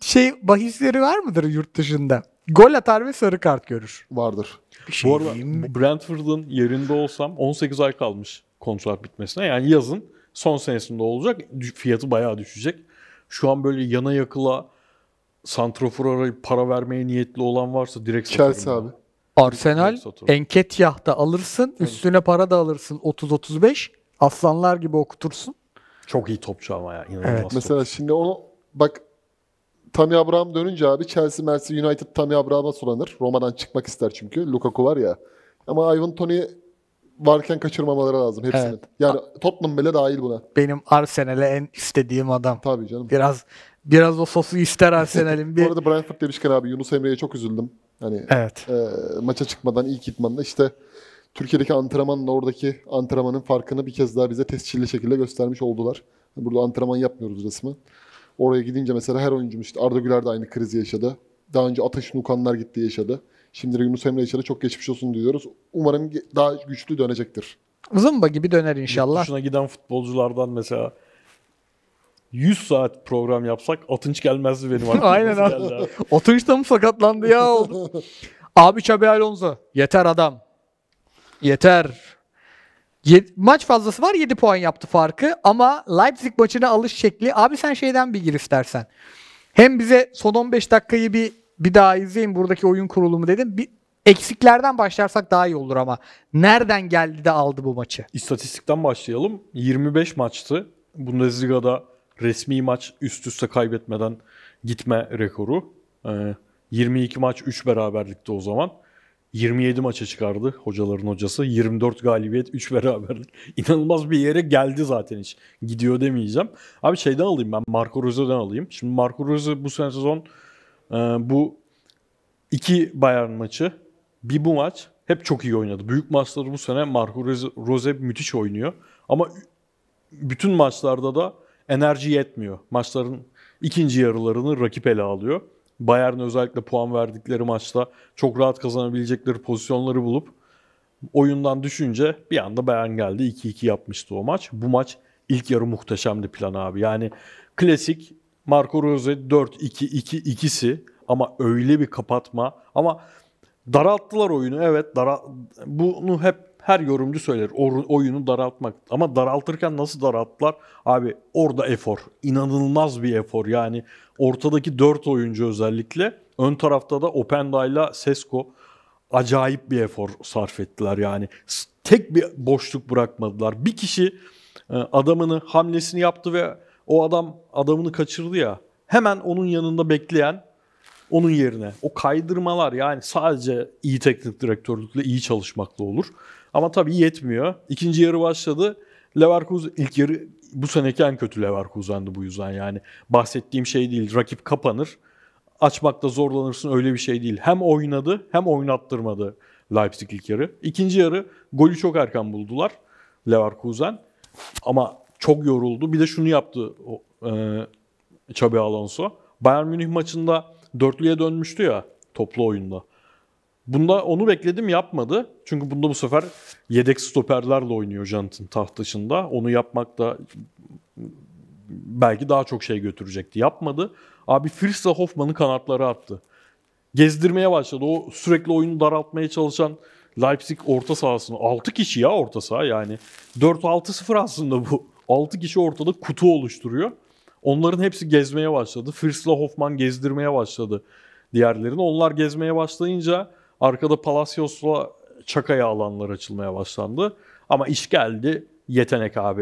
Şey bahisleri var mıdır yurt dışında? Gol atar ve sarı kart görür. Vardır. Bir şey bu arada? Brentford'un yerinde olsam 18 ay kalmış kontrat bitmesine. Yani yazın son senesinde olacak. Fiyatı bayağı düşecek. Şu an böyle yana yakıla santrafor arayıp para vermeye niyetli olan varsa direkt satarım Chelsea abi. Arsenal satarım. Enketyah'ta alırsın. Üstüne para da alırsın 30-35. Aslanlar gibi okutursun. Çok iyi topçu ama ya. inanılmaz Evet. topçu. Mesela şimdi onu bak Tammy Abraham dönünce abi Chelsea, Mercy United Tammy Abraham'a sulanır. Roma'dan çıkmak ister çünkü. Lukaku var ya. Ama Ivan Tony varken kaçırmamaları lazım hepsinin. Evet. Yani Tottenham bile dahil buna. Benim Arsenal'e en istediğim adam. Tabii canım. Biraz biraz o sosu ister Arsenal'in Bu bir. arada Brentford demişken abi Yunus Emre'ye çok üzüldüm. Hani Evet. e, maça çıkmadan ilk idmanda işte Türkiye'deki antrenmanla oradaki antrenmanın farkını bir kez daha bize tescilli şekilde göstermiş oldular. Burada antrenman yapmıyoruz resmen. Oraya gidince mesela her oyuncumuz işte Arda Güler de aynı krizi yaşadı. Daha önce Ataş Nukanlar gitti yaşadı. Şimdi de Yunus Emre yaşadı. Çok geçmiş olsun diyoruz. Umarım daha güçlü dönecektir. Zımba gibi döner inşallah. dışına giden futbolculardan mesela 100 saat program yapsak Atınç gelmezdi benim aklıma. Aynen abi. abi? Oturuşta mı sakatlandı ya oldu. Abi Xabi Alonso. Yeter adam. Yeter. Maç fazlası var 7 puan yaptı farkı ama Leipzig maçına alış şekli abi sen şeyden bir gir istersen. Hem bize son 15 dakikayı bir bir daha izleyin buradaki oyun kurulumu dedim. Bir eksiklerden başlarsak daha iyi olur ama. Nereden geldi de aldı bu maçı? İstatistikten başlayalım. 25 maçtı. Bundesliga'da resmi maç üst üste kaybetmeden gitme rekoru. Ee, 22 maç 3 beraberlikte o zaman. 27 maça çıkardı hocaların hocası. 24 galibiyet 3 beraberlik. İnanılmaz bir yere geldi zaten hiç. Gidiyor demeyeceğim. Abi şeyden alayım ben Marco Rose'den alayım. Şimdi Marco Rose bu sezon e, bu iki Bayern maçı bir bu maç hep çok iyi oynadı. Büyük maçları bu sene Marco Rose müthiş oynuyor. Ama bütün maçlarda da enerji yetmiyor. Maçların ikinci yarılarını rakip ele alıyor. Bayern özellikle puan verdikleri maçta çok rahat kazanabilecekleri pozisyonları bulup oyundan düşünce bir anda Bayern geldi 2-2 yapmıştı o maç. Bu maç ilk yarı muhteşemdi plan abi. Yani klasik Marco Rose 4-2-2-2'si ama öyle bir kapatma ama Daralttılar oyunu evet. Dara bunu hep her yorumcu söyler. Oyunu daraltmak. Ama daraltırken nasıl daralttılar? Abi orada efor. İnanılmaz bir efor. Yani ortadaki 4 oyuncu özellikle. Ön tarafta da Openda ile Sesko acayip bir efor sarf ettiler yani. Tek bir boşluk bırakmadılar. Bir kişi e, adamını hamlesini yaptı ve o adam adamını kaçırdı ya. Hemen onun yanında bekleyen onun yerine o kaydırmalar yani sadece iyi teknik direktörlükle iyi çalışmakla olur. Ama tabii yetmiyor. İkinci yarı başladı. Leverkusen ilk yarı bu seneki en kötü Leverkusen'di bu yüzden yani. Bahsettiğim şey değil. Rakip kapanır. Açmakta zorlanırsın öyle bir şey değil. Hem oynadı hem oynattırmadı Leipzig ilk yarı. İkinci yarı golü çok erken buldular Leverkusen. Ama çok yoruldu. Bir de şunu yaptı e, Xabi Alonso. Bayern Münih maçında dörtlüye dönmüştü ya toplu oyunda. Bunda onu bekledim yapmadı. Çünkü bunda bu sefer yedek stoperlerle oynuyor Jonathan taht dışında. Onu yapmak da belki daha çok şey götürecekti. Yapmadı. Abi Fritz'le Hoffman'ı kanatlara attı. Gezdirmeye başladı. O sürekli oyunu daraltmaya çalışan Leipzig orta sahasını. 6 kişi ya orta saha yani. 4-6-0 aslında bu. 6 kişi ortada kutu oluşturuyor. Onların hepsi gezmeye başladı. Fritz'le Hoffman gezdirmeye başladı diğerlerini. Onlar gezmeye başlayınca arkada Palacios'la Çakaya alanlar açılmaya başlandı. Ama iş geldi yetenek abi.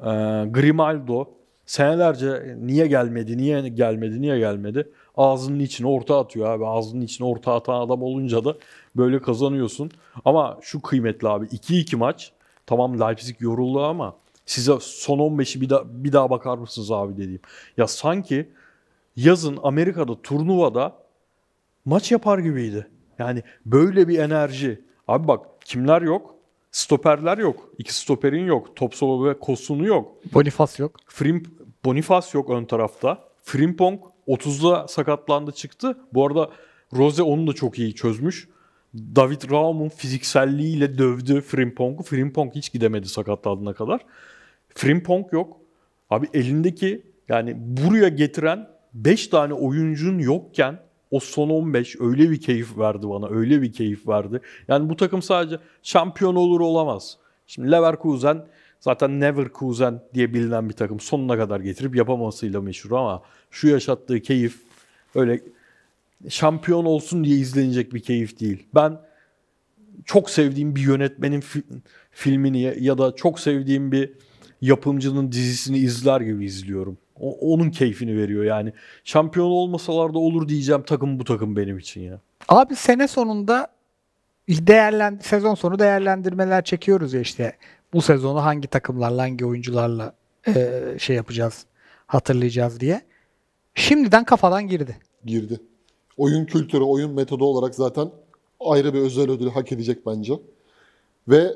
Ee, Grimaldo senelerce niye gelmedi, niye gelmedi, niye gelmedi? Ağzının içine orta atıyor abi. Ağzının içine orta atan adam olunca da böyle kazanıyorsun. Ama şu kıymetli abi 2-2 maç. Tamam Leipzig yoruldu ama size son 15'i bir daha, bir daha bakar mısınız abi dediğim. Ya sanki yazın Amerika'da turnuvada maç yapar gibiydi. Yani böyle bir enerji. Abi bak kimler yok? Stoperler yok. İki stoperin yok. Topsova ve Kosunu yok. Bonifaz yok. Frim, Bonifaz yok ön tarafta. Frimpong 30'da sakatlandı çıktı. Bu arada Rose onu da çok iyi çözmüş. David Raum'un fizikselliğiyle dövdü Frimpong'u. Frimpong hiç gidemedi sakatlandığına kadar. Frimpong yok. Abi elindeki yani buraya getiren 5 tane oyuncun yokken o son 15 öyle bir keyif verdi bana. Öyle bir keyif verdi. Yani bu takım sadece şampiyon olur olamaz. Şimdi Leverkusen zaten Neverkusen diye bilinen bir takım. Sonuna kadar getirip yapamasıyla meşhur ama şu yaşattığı keyif öyle şampiyon olsun diye izlenecek bir keyif değil. Ben çok sevdiğim bir yönetmenin fi- filmini ya- da çok sevdiğim bir yapımcının dizisini izler gibi izliyorum. O- onun keyfini veriyor yani. Şampiyon olmasalar da olur diyeceğim takım bu takım benim için ya. Abi sene sonunda değerlen sezon sonu değerlendirmeler çekiyoruz ya işte. Bu sezonu hangi takımlarla, hangi oyuncularla e, şey yapacağız, hatırlayacağız diye. Şimdiden kafadan girdi. girdi. Oyun kültürü, oyun metodu olarak zaten ayrı bir özel ödül hak edecek bence. Ve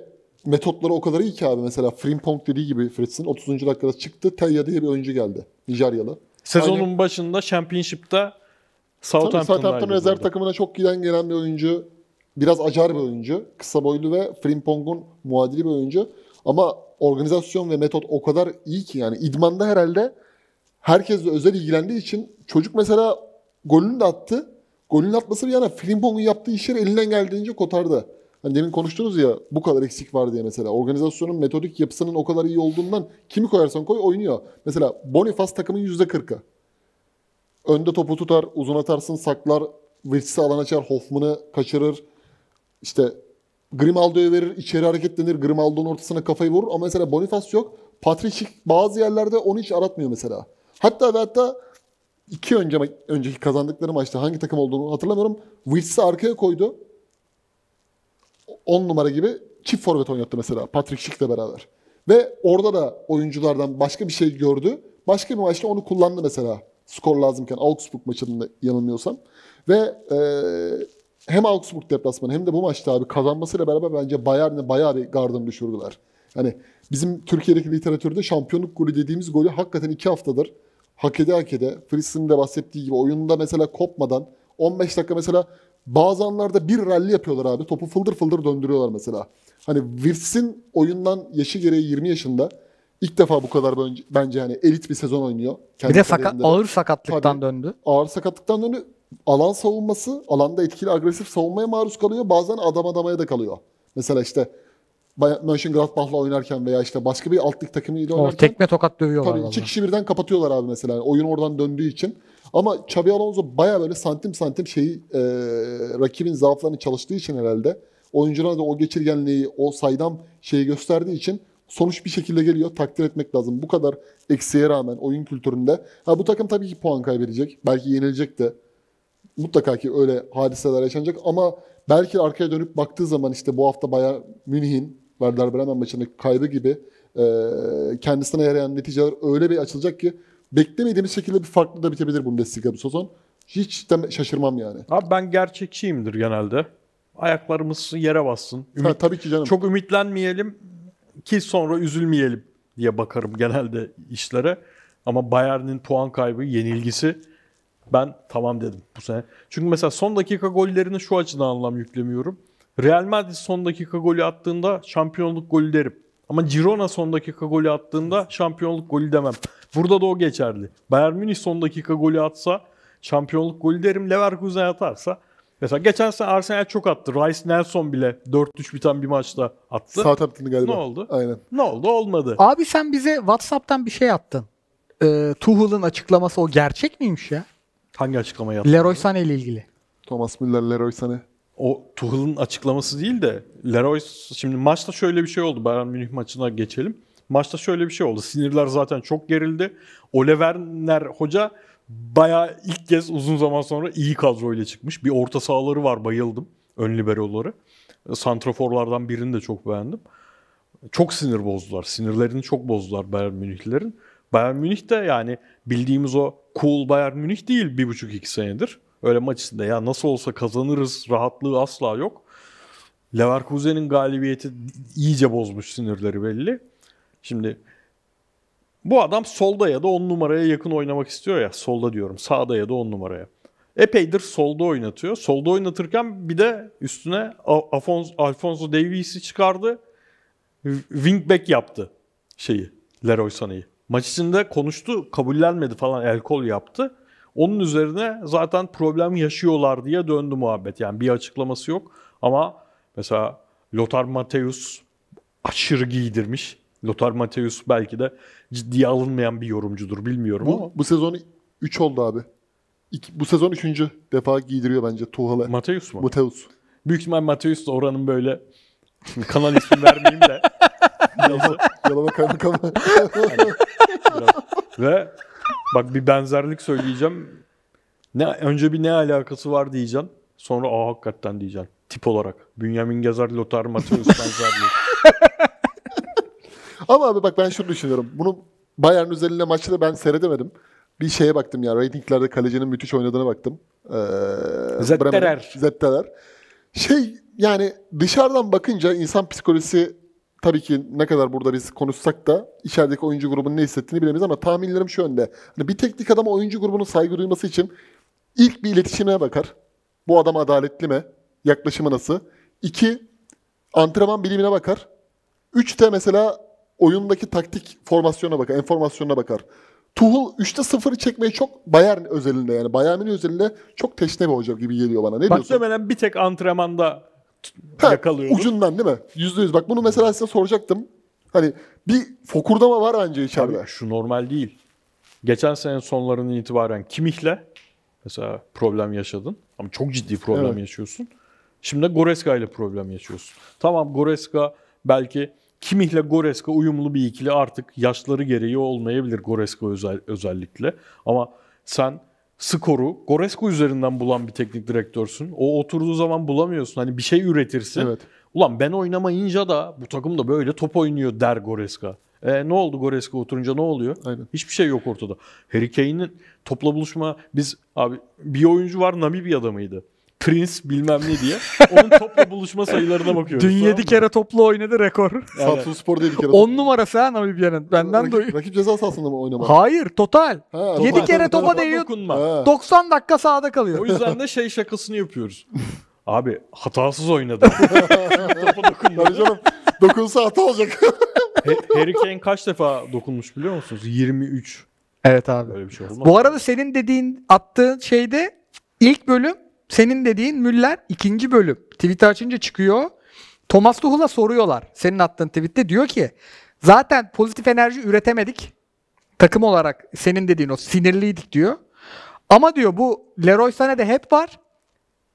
metotları o kadar iyi ki abi. Mesela Frimpong dediği gibi Fritz'in 30. dakikada çıktı. Telya diye bir oyuncu geldi. Nijeryalı. Sezonun Aynen. başında Championship'ta Tabii Southampton'daydı. Southampton rezerv takımına çok giden gelen bir oyuncu. Biraz acar bir oyuncu. Kısa boylu ve Frimpong'un muadili bir oyuncu. Ama organizasyon ve metot o kadar iyi ki yani idmanda herhalde herkesle özel ilgilendiği için çocuk mesela golünü de attı. Golünü atması bir yana Frimpong'un yaptığı işleri elinden geldiğince kotardı. Hani demin konuştunuz ya bu kadar eksik var diye mesela. Organizasyonun metodik yapısının o kadar iyi olduğundan kimi koyarsan koy oynuyor. Mesela Boniface takımın %40'ı. Önde topu tutar, uzun atarsın, saklar, Wirtz'i alan açar, Hoffman'ı kaçırır. İşte Grimaldo'ya verir, içeri hareketlenir, Grimaldo'nun ortasına kafayı vurur. Ama mesela Boniface yok. Patrick bazı yerlerde onu hiç aratmıyor mesela. Hatta ve hatta iki önce önceki kazandıkları maçta hangi takım olduğunu hatırlamıyorum. Wirtz'i arkaya koydu. 10 numara gibi çift forvet oynattı mesela Patrick Schick'le beraber. Ve orada da oyunculardan başka bir şey gördü. Başka bir maçta onu kullandı mesela. Skor lazımken Augsburg maçında yanılmıyorsam. Ve e, hem Augsburg deplasmanı hem de bu maçta abi kazanmasıyla beraber bence Bayern'e bayağı bir gardını düşürdüler. Yani bizim Türkiye'deki literatürde şampiyonluk golü dediğimiz golü hakikaten iki haftadır hak ede hak ede. Fritz'in de bahsettiği gibi oyunda mesela kopmadan 15 dakika mesela bazı anlarda bir rally yapıyorlar abi. Topu fıldır fıldır döndürüyorlar mesela. Hani Wirtz'in oyundan yaşı gereği 20 yaşında ilk defa bu kadar bence, bence hani elit bir sezon oynuyor. Bir Kendi de sakat, ağır sakatlıktan Tabii. döndü. ağır sakatlıktan döndü. alan savunması, alanda etkili agresif savunmaya maruz kalıyor. Bazen adam adamaya da kalıyor. Mesela işte Mönchengladbach'la oynarken veya işte başka bir alt lig takımıyla O oynarken tekme tokat dövüyorlar. tabii iki kişi birden kapatıyorlar abi mesela. Oyun oradan döndüğü için. Ama Xabi Alonso baya böyle santim santim şeyi e, rakibin zaaflarını çalıştığı için herhalde oyunculara da o geçirgenliği, o saydam şeyi gösterdiği için sonuç bir şekilde geliyor. Takdir etmek lazım. Bu kadar eksiğe rağmen oyun kültüründe. Ha bu takım tabii ki puan kaybedecek. Belki yenilecek de. Mutlaka ki öyle hadiseler yaşanacak ama belki arkaya dönüp baktığı zaman işte bu hafta Bayern Münih'in Werder Bremen maçındaki kaybı gibi e, kendisine yarayan neticeler öyle bir açılacak ki beklemediğimiz şekilde bir farklı da bitebilir Bundesliga bu sezon. Hiç de şaşırmam yani. Abi ben gerçekçiyimdir genelde. Ayaklarımız yere bassın. Ümit, Ha, tabii ki canım. Çok ümitlenmeyelim ki sonra üzülmeyelim diye bakarım genelde işlere. Ama Bayern'in puan kaybı, yenilgisi ben tamam dedim bu sene. Çünkü mesela son dakika gollerini şu açıdan anlam yüklemiyorum. Real Madrid son dakika golü attığında şampiyonluk golü derim. Ama Girona son dakika golü attığında şampiyonluk golü demem. Burada da o geçerli. Bayern Münih son dakika golü atsa şampiyonluk golü derim. Leverkusen atarsa Mesela geçen sene Arsenal çok attı. Rice Nelson bile 4-3 biten bir maçta attı. Southampton'ı galiba. Ne oldu? Aynen. ne oldu? Olmadı. Abi sen bize WhatsApp'tan bir şey attın. Ee, Tuchel'ın açıklaması o gerçek miymiş ya? Hangi açıklama yaptı? Leroy Sané ile ilgili. Thomas Müller, Leroy Sané. O Tuchel'ın açıklaması değil de Leroy şimdi maçta şöyle bir şey oldu. Bayern Münih maçına geçelim. Maçta şöyle bir şey oldu. Sinirler zaten çok gerildi. Ole Werner hoca bayağı ilk kez uzun zaman sonra iyi kadroyla çıkmış. Bir orta sahaları var bayıldım. Ön liberoları. Santraforlardan birini de çok beğendim. Çok sinir bozdular. Sinirlerini çok bozdular Bayern Münihlilerin. Bayern Münih de yani bildiğimiz o cool Bayern Münih değil bir buçuk iki senedir. Öyle maç içinde ya nasıl olsa kazanırız rahatlığı asla yok. Leverkusen'in galibiyeti iyice bozmuş sinirleri belli. Şimdi bu adam solda ya da 10 numaraya yakın oynamak istiyor ya. Solda diyorum. Sağda ya da 10 numaraya. Epeydir solda oynatıyor. Solda oynatırken bir de üstüne Alfonso, Alfonso Davies'i çıkardı. Wingback yaptı şeyi. Leroy Sané'yi. Maç içinde konuştu. Kabullenmedi falan. El kol yaptı. Onun üzerine zaten problem yaşıyorlar diye döndü muhabbet. Yani bir açıklaması yok. Ama mesela Lothar Matthäus aşırı giydirmiş. Lothar Matthäus belki de ciddiye alınmayan bir yorumcudur bilmiyorum ama. Bu, bu sezon 3 oldu abi. İki, bu sezon 3. defa giydiriyor bence Tuhal'e. Matthäus mu? Mateus. Büyük ihtimal Matthäus da oranın böyle kanal ismi vermeyeyim de. Neyse. Yalama kaymakamı. Biraz. Ve bak bir benzerlik söyleyeceğim. Ne önce bir ne alakası var diyeceksin. Sonra aa hakikaten diyeceksin. Tip olarak. Bünyamin Gezer, Lothar Matthäus benzerliği. Ama abi bak ben şunu düşünüyorum. Bunu Bayern özelinde maçta ben seyredemedim. Bir şeye baktım ya. Ratinglerde kalecinin müthiş oynadığına baktım. Ee, Zetterer. Bremen'in. Zetterer. Şey yani dışarıdan bakınca insan psikolojisi tabii ki ne kadar burada biz konuşsak da içerideki oyuncu grubunun ne hissettiğini bilemeyiz ama tahminlerim şu yönde. Hani bir teknik adama oyuncu grubunun saygı duyması için ilk bir iletişimine bakar. Bu adam adaletli mi? Yaklaşımı nasıl? İki, antrenman bilimine bakar. Üç de mesela oyundaki taktik formasyona bakar, enformasyonuna bakar. Tuchel 3'te 0'ı çekmeyi çok Bayern özelinde yani Bayern Münih özelinde çok teşne bir hoca gibi geliyor bana. Ne diyorsun? Muhtemelen bir tek antrenmanda Ha, yakalıyordu. Ucundan değil mi? Yüzde yüz. Bak bunu mesela size soracaktım. Hani bir fokurdama var anca içeride. Abi şu normal değil. Geçen sene sonlarından itibaren Kimih'le mesela problem yaşadın. Ama çok ciddi problem Evet. yaşıyorsun. Şimdi de Goreska ile problem yaşıyorsun. Tamam Goreska belki Kimih'le Goreska uyumlu bir ikili artık yaşları gereği olmayabilir Goreska özel, özellikle. Ama sen skoru Goreska üzerinden bulan bir teknik direktörsün. O oturduğu zaman bulamıyorsun. Hani bir şey üretirsin. Evet. Ulan ben oynamayınca da bu takım da böyle top oynuyor der Goreska. E, ne oldu Goreska oturunca ne oluyor? Aynen. Hiçbir şey yok ortada. Harry Kane'in topla buluşma biz abi bir oyuncu var Namibya'da mıydı? Prince bilmem ne diye. Onun topla buluşma sayılarına bakıyoruz. Dün tamam 7 mı? kere toplu oynadı rekor. Yani- Samsun Spor değil bir kere. 10 numarası ha Namibya'nın. Benden rakip, duy. rakip ceza sahasında mı oynama? Hayır total. Ha, Yedi topa- kere topa Topa değiyor. dokunma. Ha. 90 dakika sahada O kalıyor. yüzden de şey şakasını yapıyoruz. Abi hatasız oynadı. Topa dokunmadı. Tabii canım. Dokunsa hata olacak. Ha- Harry Kane kaç defa dokunmuş biliyor musunuz? 23. Evet abi. Böyle bir şey olmaz. Bu arada senin dediğin attığın şeyde İlk bölüm senin dediğin Müller. ikinci bölüm. Tweet'i açınca çıkıyor. Thomas Tuchel'a soruyorlar. Senin attığın tweette diyor ki zaten pozitif enerji üretemedik. Takım olarak senin dediğin o sinirliydik diyor. Ama diyor bu Leroy Sané'de hep var.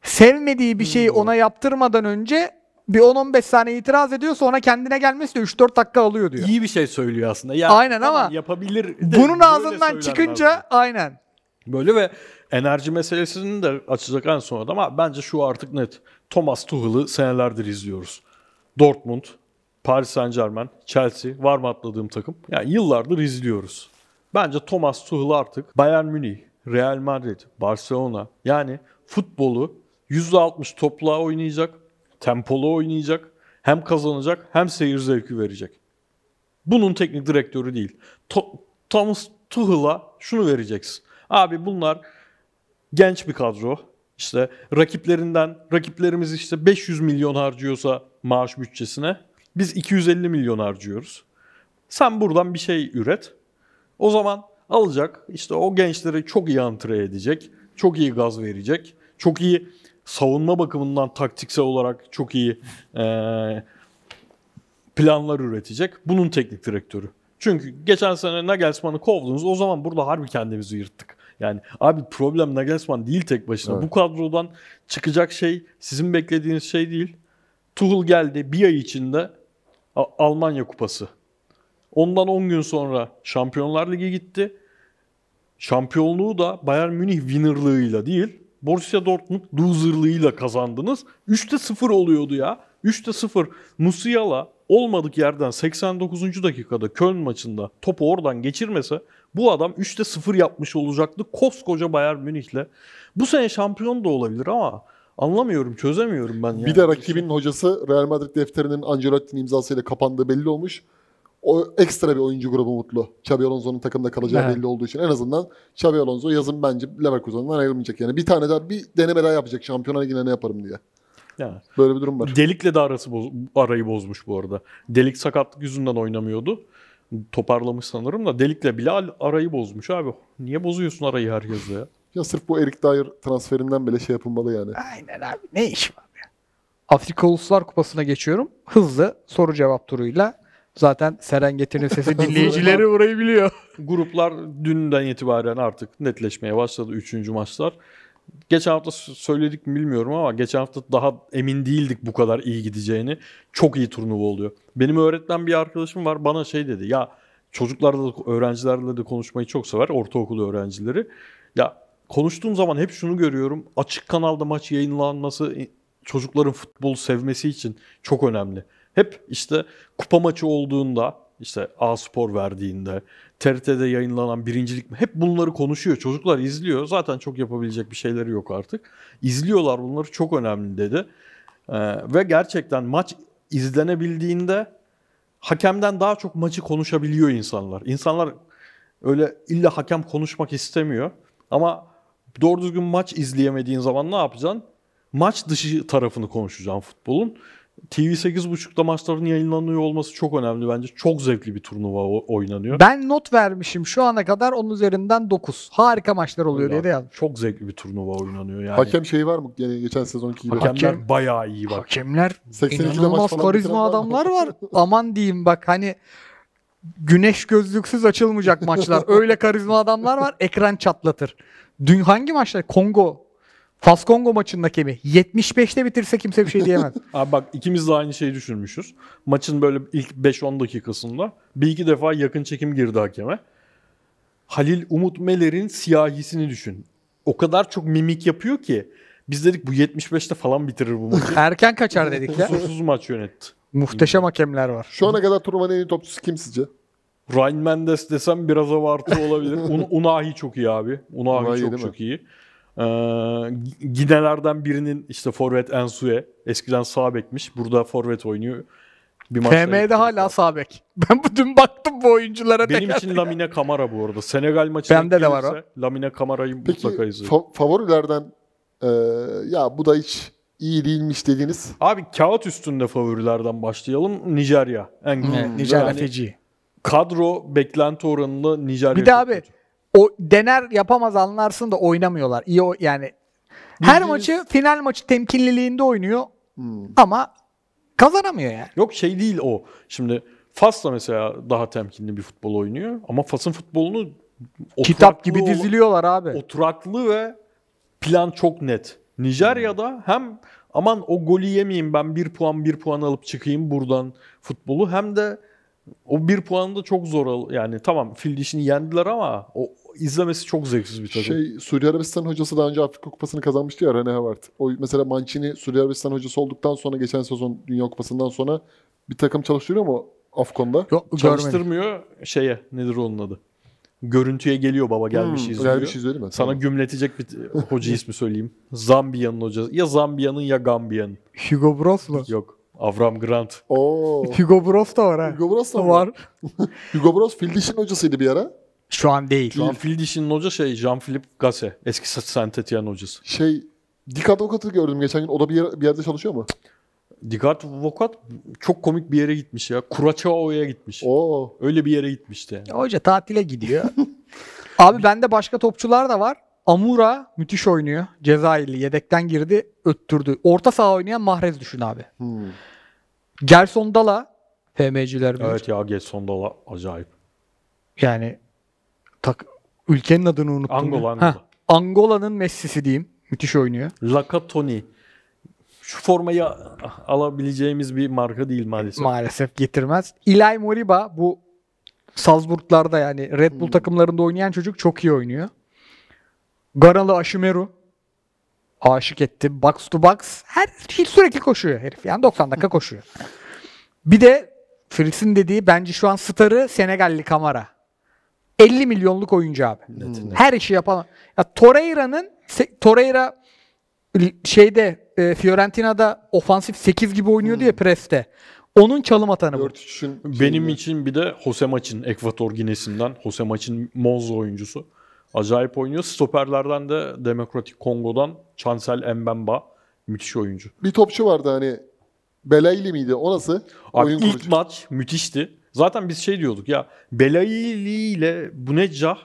Sevmediği bir şeyi ona yaptırmadan önce bir 10-15 saniye itiraz ediyor sonra kendine gelmesi de 3-4 dakika alıyor diyor. İyi bir şey söylüyor aslında. Ya, Aynen tamam, ama yapabilir. Bunun ağzından çıkınca lazım. aynen. Böyle ve enerji meselesini de açacak en son ama bence şu artık net. Thomas Tuchel'ı senelerdir izliyoruz. Dortmund, Paris Saint Germain, Chelsea var mı atladığım takım? Yani yıllardır izliyoruz. Bence Thomas Tuchel artık Bayern Münih, Real Madrid, Barcelona yani futbolu %60 topla oynayacak, tempolu oynayacak, hem kazanacak hem seyir zevki verecek. Bunun teknik direktörü değil. Thomas Tuchel'a şunu vereceksin. Abi bunlar genç bir kadro. İşte rakiplerinden, rakiplerimiz işte 500 milyon harcıyorsa maaş bütçesine biz 250 milyon harcıyoruz. Sen buradan bir şey üret. O zaman alacak işte o gençleri çok iyi antre edecek. Çok iyi gaz verecek. Çok iyi savunma bakımından taktiksel olarak çok iyi eee, planlar üretecek. Bunun teknik direktörü. Çünkü geçen sene Nagelsmann'ı kovdunuz. O zaman burada harbi kendimizi yırttık. Yani abi problem Nagelsmann değil tek başına. Evet. Bu kadrodan çıkacak şey sizin beklediğiniz şey değil. Tuchel geldi bir ay içinde Almanya kupası. Ondan 10 gün sonra Şampiyonlar Ligi gitti. Şampiyonluğu da Bayern Münih winnerlığıyla değil, Borussia Dortmund loserlığıyla kazandınız. 3'te 0 oluyordu ya. 3'te 0. Musiala olmadık yerden 89. dakikada Köln maçında topu oradan geçirmese bu adam 3'te 0 yapmış olacaktı koskoca Bayern Münih'le. Bu sene şampiyon da olabilir ama anlamıyorum, çözemiyorum ben yani. Bir de rakibin hocası Real Madrid defterinin Ancelotti'nin imzasıyla kapandığı belli olmuş. O ekstra bir oyuncu grubu mutlu. Xabi Alonso'nun takımda kalacağı Evet. belli olduğu için en azından Xabi Alonso yazın bence Leverkusen'dan ayrılmayacak yani. Bir tane daha bir deneme daha yapacak Şampiyonlar Ligi'ne ne yaparım diye. Yani. Böyle bir durum var. Delik'le de arası boz- arayı bozmuş bu arada. Delik sakatlık yüzünden oynamıyordu. Toparlamış sanırım da Delik'le bile al- arayı bozmuş abi. Niye bozuyorsun arayı herkesle ya? Ya sırf bu Erik Dyer transferinden bile şey yapılmalı yani. Aynen abi. Ne iş var ya? Afrika Uluslar Kupası'na geçiyorum. Hızlı soru cevap turuyla. Zaten Serengeti'nin sesi dinleyicileri burayı biliyor. Gruplar dünden itibaren artık netleşmeye başladı. Üçüncü maçlar. Geçen hafta söyledik mi bilmiyorum ama geçen hafta daha emin değildik bu kadar iyi gideceğini. Çok iyi turnuva oluyor. Benim öğretmen bir arkadaşım var bana şey dedi. Ya çocuklarla da öğrencilerle de konuşmayı çok sever. Ortaokul öğrencileri. Ya konuştuğum zaman hep şunu görüyorum. Açık kanalda maç yayınlanması çocukların futbol sevmesi için çok önemli. Hep işte kupa maçı olduğunda işte A Spor verdiğinde TRT'de yayınlanan birincilik mi? Hep bunları konuşuyor. Çocuklar izliyor. Zaten çok yapabilecek bir şeyleri yok artık. İzliyorlar bunları çok önemli dedi. Ee, ve gerçekten maç izlenebildiğinde hakemden daha çok maçı konuşabiliyor insanlar. İnsanlar öyle illa hakem konuşmak istemiyor. Ama doğru düzgün maç izleyemediğin zaman ne yapacaksın? Maç dışı tarafını konuşacaksın futbolun. TV 8.30'da maçların yayınlanıyor olması çok önemli bence. Çok zevkli bir turnuva oynanıyor. Ben not vermişim şu ana kadar onun üzerinden 9. Harika maçlar oluyor diye de yazmış. Çok zevkli bir turnuva oynanıyor yani. Hakem şeyi var mı? Yani geçen sezonki gibi. Hakemler Hakem- bayağı iyi bak. Hakemler 82'de maç inanılmaz falan karizma adamlar var. Aman diyeyim bak hani güneş gözlüksüz açılmayacak maçlar. Öyle karizma adamlar var. Ekran çatlatır. Dün hangi maçlar? Kongo. Fas Kongo maçının hakemi. 75'te bitirse kimse bir şey diyemez. Abi bak ikimiz de aynı şeyi düşünmüşüz. Maçın böyle ilk 5-10 dakikasında bir iki defa yakın çekim girdi hakeme. Halil Umut Meler'in siyahisini düşün. O kadar çok mimik yapıyor ki biz dedik bu 75'te falan bitirir bu maçı. Erken kaçar dedik ya. Kusursuz maç yönetti. Muhteşem hakemler var. Şu ana kadar turnuvanın en iyi topçusu kim sizce? Ryan Mendes desem biraz abartı olabilir. Un- Unahi çok iyi abi. Unahi Unahi çok mi? çok iyi. Ee, Ginelerden birinin işte forvet Ensue. Eskiden sağ bekmiş. Burada forvet oynuyor. Bir etkili hala sağ. sağ bek. Ben bu dün baktım bu oyunculara Benim teker için teker. Lamine Kamara bu arada. Senegal maçına Bende de var gelirse Lamine Kamara'yı Peki mutlaka izleyin. fa- favorilerden e, ya bu da hiç iyi değilmiş dediğiniz Abi kağıt üstünde favorilerden başlayalım. Nijerya. En yani Nijerya feci. Kadro beklenti oranında Nijerya Bir de abi kötü. O dener yapamaz anlarsın da oynamıyorlar. İyi o yani Her Bildiğiniz- maçı final maçı temkinliliğinde oynuyor Hmm. ama kazanamıyor yani. Yok şey değil o. Şimdi Fas da mesela daha temkinli bir futbol oynuyor. Ama Fas'ın futbolunu Kitap oturaklı gibi olan- diziliyorlar abi. Oturaklı ve plan çok net. Nijerya'da hem aman o golü yemeyeyim ben bir puan bir puan alıp çıkayım buradan futbolu hem de o bir puanı da çok zor al yani tamam fil dişini yendiler ama o izlemesi çok zevksiz bir takım. Şey Suudi Arabistan hocası daha önce Afrika Kupası'nı kazanmıştı ya Rene Howard. O mesela Mancini Suudi Arabistan hocası olduktan sonra geçen sezon Dünya Kupası'ndan sonra bir takım çalıştırıyor mu Afkon'da? Yok görmedim. Çalıştırmıyor şeye nedir onun adı? Görüntüye geliyor baba gelmiş Hmm, izliyor. şey izliyor? Sana Tamam. gümletecek bir hoca ismi söyleyeyim. Zambiya'nın hocası. Ya Zambiya'nın ya Gambiya'nın. Hugo Bros mu? Yok. Avram Grant. Oo. Hugo Bros da var ha. Hugo Bros da var. Hugo Bros Dish'in hocasıydı bir ara. Şu an değil. Şu an fil dişinin hoca şey Jean-Philippe Gasset. Eski Saint Etienne hocası. Şey Dik Advokat'ı gördüm geçen gün. O da bir, yer- bir yerde çalışıyor mu? Dikat Vokat çok komik bir yere gitmiş ya. Kuraçao'ya gitmiş. Oo. Öyle bir yere gitmişti. yani. Hoca tatile gidiyor. Abi bende başka topçular da var. Amura müthiş oynuyor. Cezayirli yedekten girdi, öttürdü. Orta saha oynayan Mahrez düşün abi. Hmm. Gerson Dala FM'ciler bilir. Evet ya Getson da acayip. Yani tak, ülkenin adını unuttum. Angola, ya. Angola. Heh, Angola'nın Messi'si diyeyim. Müthiş oynuyor. Lakatoni. Şu formayı alabileceğimiz bir marka değil maalesef. Maalesef getirmez. Ilay Moriba bu Salzburglarda yani Red Bull takımlarında oynayan çocuk çok iyi oynuyor. Ganalı Aşimeru aşık etti. Box to box. Her şey sürekli koşuyor herif. Yani 90 dakika koşuyor. Bir de Fritz'in dediği bence şu an starı Senegalli Kamara. 50 milyonluk oyuncu abi. Net, net. Her işi yapan. Ya Torreira'nın Torreira şeyde e, Fiorentina'da ofansif 8 gibi oynuyordu ya preste. Onun çalım atanı bu. 4-3'ün Benim şeyinde. için bir de Jose Maç'ın Ekvator Ginesi'nden Jose Maç'ın Monza oyuncusu. Acayip oynuyor. Stoperlerden de Demokratik Kongo'dan Chancel Mbemba. Müthiş oyuncu. bir topçu vardı hani Belayli miydi? O nasıl? Abi Oyun ilk kurucu. maç müthişti. Zaten biz şey diyorduk ya Belayli ile Bunecah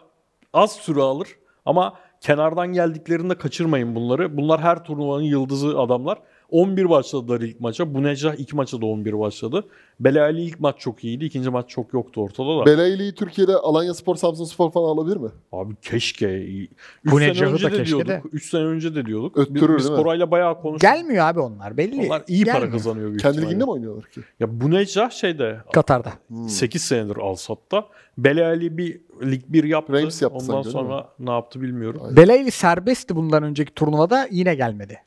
az süre alır ama kenardan geldiklerinde kaçırmayın bunları. Bunlar her turnuvanın yıldızı adamlar. 11 başladılar ilk maça. Bunecah ilk maça da 11 başladı. Belayli ilk maç çok iyiydi. ikinci maç çok yoktu ortada da. Belayli'yi Türkiye'de Alanya Spor, Samsun Spor falan alabilir mi? Abi keşke. 3 Bu sene Necah'ı önce da de keşke diyorduk. de. 3 sene önce de diyorduk. Öttürür biz, biz değil mi? Koray'la bayağı konuştuk. Gelmiyor abi onlar belli. Onlar iyi para Gelmiyor. kazanıyor büyük Kendi ihtimalle. liginde mi oynuyorlar ki? Ya Bunecah şeyde Katar'da. Hmm. 8 senedir Alsat'ta. Belali bir lig 1 yaptı. Reims yaptı Ondan sanki, öyle sonra ne yaptı bilmiyorum. Beleyli serbestti bundan önceki turnuvada yine gelmedi.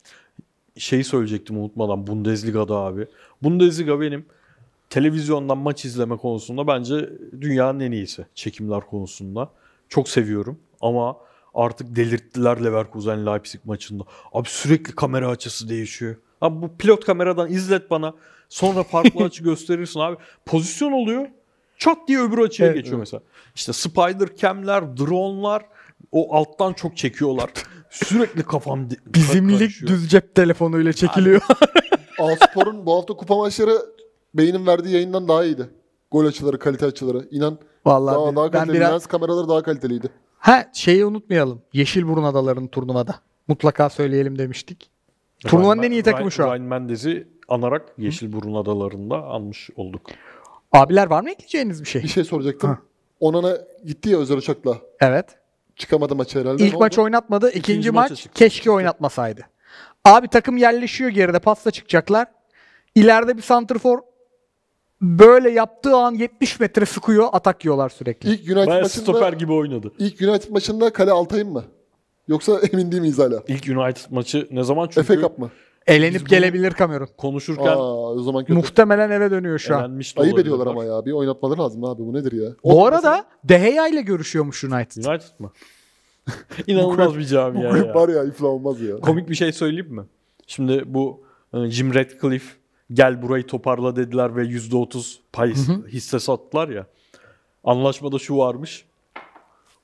Şeyi söyleyecektim unutmadan Bundesliga'da abi. Bundesliga benim televizyondan maç izleme konusunda bence dünyanın en iyisi çekimler konusunda. Çok seviyorum ama artık delirttiler Leverkusen Leipzig maçında. Abi sürekli kamera açısı değişiyor. Abi bu pilot kameradan izlet bana. Sonra farklı açı gösterirsin abi. Pozisyon oluyor. Çat diye öbür açıya Evet, geçiyor evet. mesela. İşte spider cam'ler, drone'lar o alttan çok çekiyorlar. Sürekli kafam di- Bizim lig karışıyor. düz cep telefonuyla çekiliyor. Alspor'un bu hafta kupa maçları Bey'in verdiği yayından daha iyiydi. Gol açıları, kalite açıları. İnan Vallahi daha, bir- daha ben kaliteli. biraz Lens kameraları daha kaliteliydi. ha şeyi unutmayalım. Yeşilburun Adaları'nın turnuvada. Mutlaka söyleyelim demiştik. Turnuvanın en iyi takımı şu an. Ryan Mendes'i anarak Yeşilburun Adaları'nda almış olduk. Abiler var mı ekleyeceğiniz bir şey? Bir şey soracaktım. Ha. Onana gitti ya özel uçakla. Evet. Çıkamadı maçı herhalde. İlk Ne maç oldu? oynatmadı. ikinci, İkinci maç çıktı. keşke oynatmasaydı. Abi takım yerleşiyor geride. Pasla çıkacaklar. İleride bir santrfor böyle yaptığı an 70 metre sıkıyor. Atak yiyorlar sürekli. İlk United Bayağı maçında stoper gibi oynadı. ilk United maçında kale Altay'ın mı? Yoksa emin değil miyiz hala? İlk United maçı ne zaman çünkü FA Cup mı? Elenip bunu- gelebilir Kamerun. konuşurken Aa, o zaman kötü. Muhtemelen eve dönüyor şu an. elenmiş de Ayıp olabilirler. ediyorlar ama ya. Bir oynatmaları lazım abi. Bu nedir ya? Bu O- arada De Gea ile görüşüyormuş United. United mı? İnanılmaz bir cami Bu ya. kulüp var ya iflah olmaz ya. Komik bir şey söyleyeyim mi? Şimdi bu e, Jim Ratcliffe gel burayı toparla dediler ve %30 pay hisse sattılar ya. Anlaşmada şu varmış.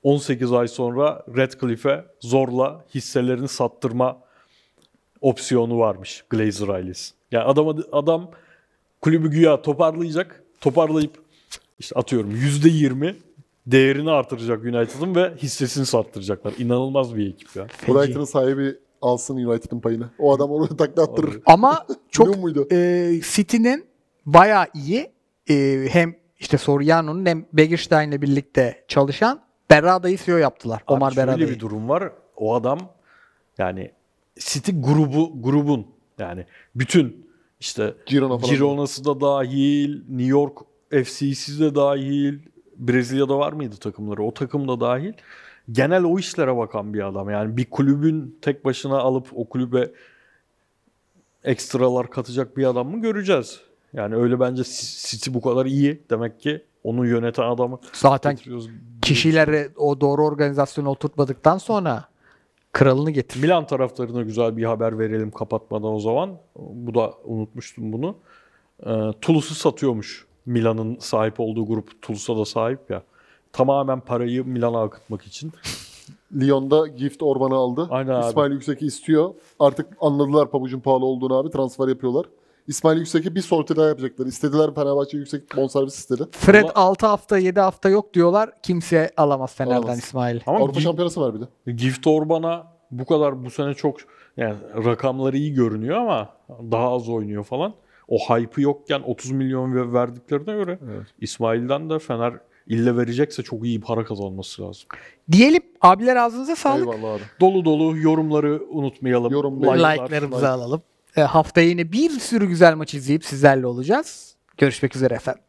18 ay sonra Radcliffe'e zorla hisselerini sattırma opsiyonu varmış Glazer ailesi. Yani adam adam kulübü güya toparlayacak. Toparlayıp işte atıyorum %20 değerini artıracak United'ın ve hissesini sattıracaklar. İnanılmaz bir ekip ya. Brighton'ın sahibi alsın United'ın payını. O adam oraya takla attırır. Ama çok muydu? e, City'nin bayağı iyi e, hem işte Soriano'nun hem Begirshtein'le birlikte çalışan Berrada'yı CEO yaptılar. Abi Omar şöyle Berrada'yı. bir durum var. O adam yani City grubu grubun yani bütün işte Girona falan. Girona'sı da dahil, New York FC'si de dahil, Brezilya'da var mıydı takımları? O takım da dahil. Genel o işlere bakan bir adam. Yani bir kulübün tek başına alıp o kulübe ekstralar katacak bir adam mı göreceğiz. Yani öyle bence City bu kadar iyi. Demek ki onu yöneten adamı Zaten kişileri o doğru organizasyona oturtmadıktan sonra kralını getir. Milan taraftarına güzel bir haber verelim kapatmadan o zaman. Bu da unutmuştum bunu. Ee, Toulouse'u satıyormuş. Milan'ın sahip olduğu grup Toulouse'a da sahip ya. Tamamen parayı Milan'a akıtmak için. Lyon'da Gift Orban'ı aldı. Aynen abi. İsmail Yüksek'i istiyor. Artık anladılar pabucun pahalı olduğunu abi. Transfer yapıyorlar. İsmail Yüksek'e bir sorti daha yapacaklar. İstediler Fenerbahçe yüksek bonservis istedi. Fred Ama- 6 hafta 7 hafta yok diyorlar. Kimse alamaz Fener'den Alamaz. İsmail. Ama Avrupa Gi- Şampiyonası var bir de. Gift Orban'a bu kadar bu sene çok yani rakamları iyi görünüyor ama daha az oynuyor falan. O hype'ı yokken 30 milyon ve- verdiklerine göre İsmail'den de Fener ille verecekse çok iyi para kazanması lazım. Diyelim abiler ağzınıza sağlık. Eyvallah abi. Dolu dolu yorumları unutmayalım. Yorum, Like'lar, Like'larımızı like. alalım. E, haftaya yine bir sürü güzel maç izleyip sizlerle olacağız. Görüşmek üzere efendim.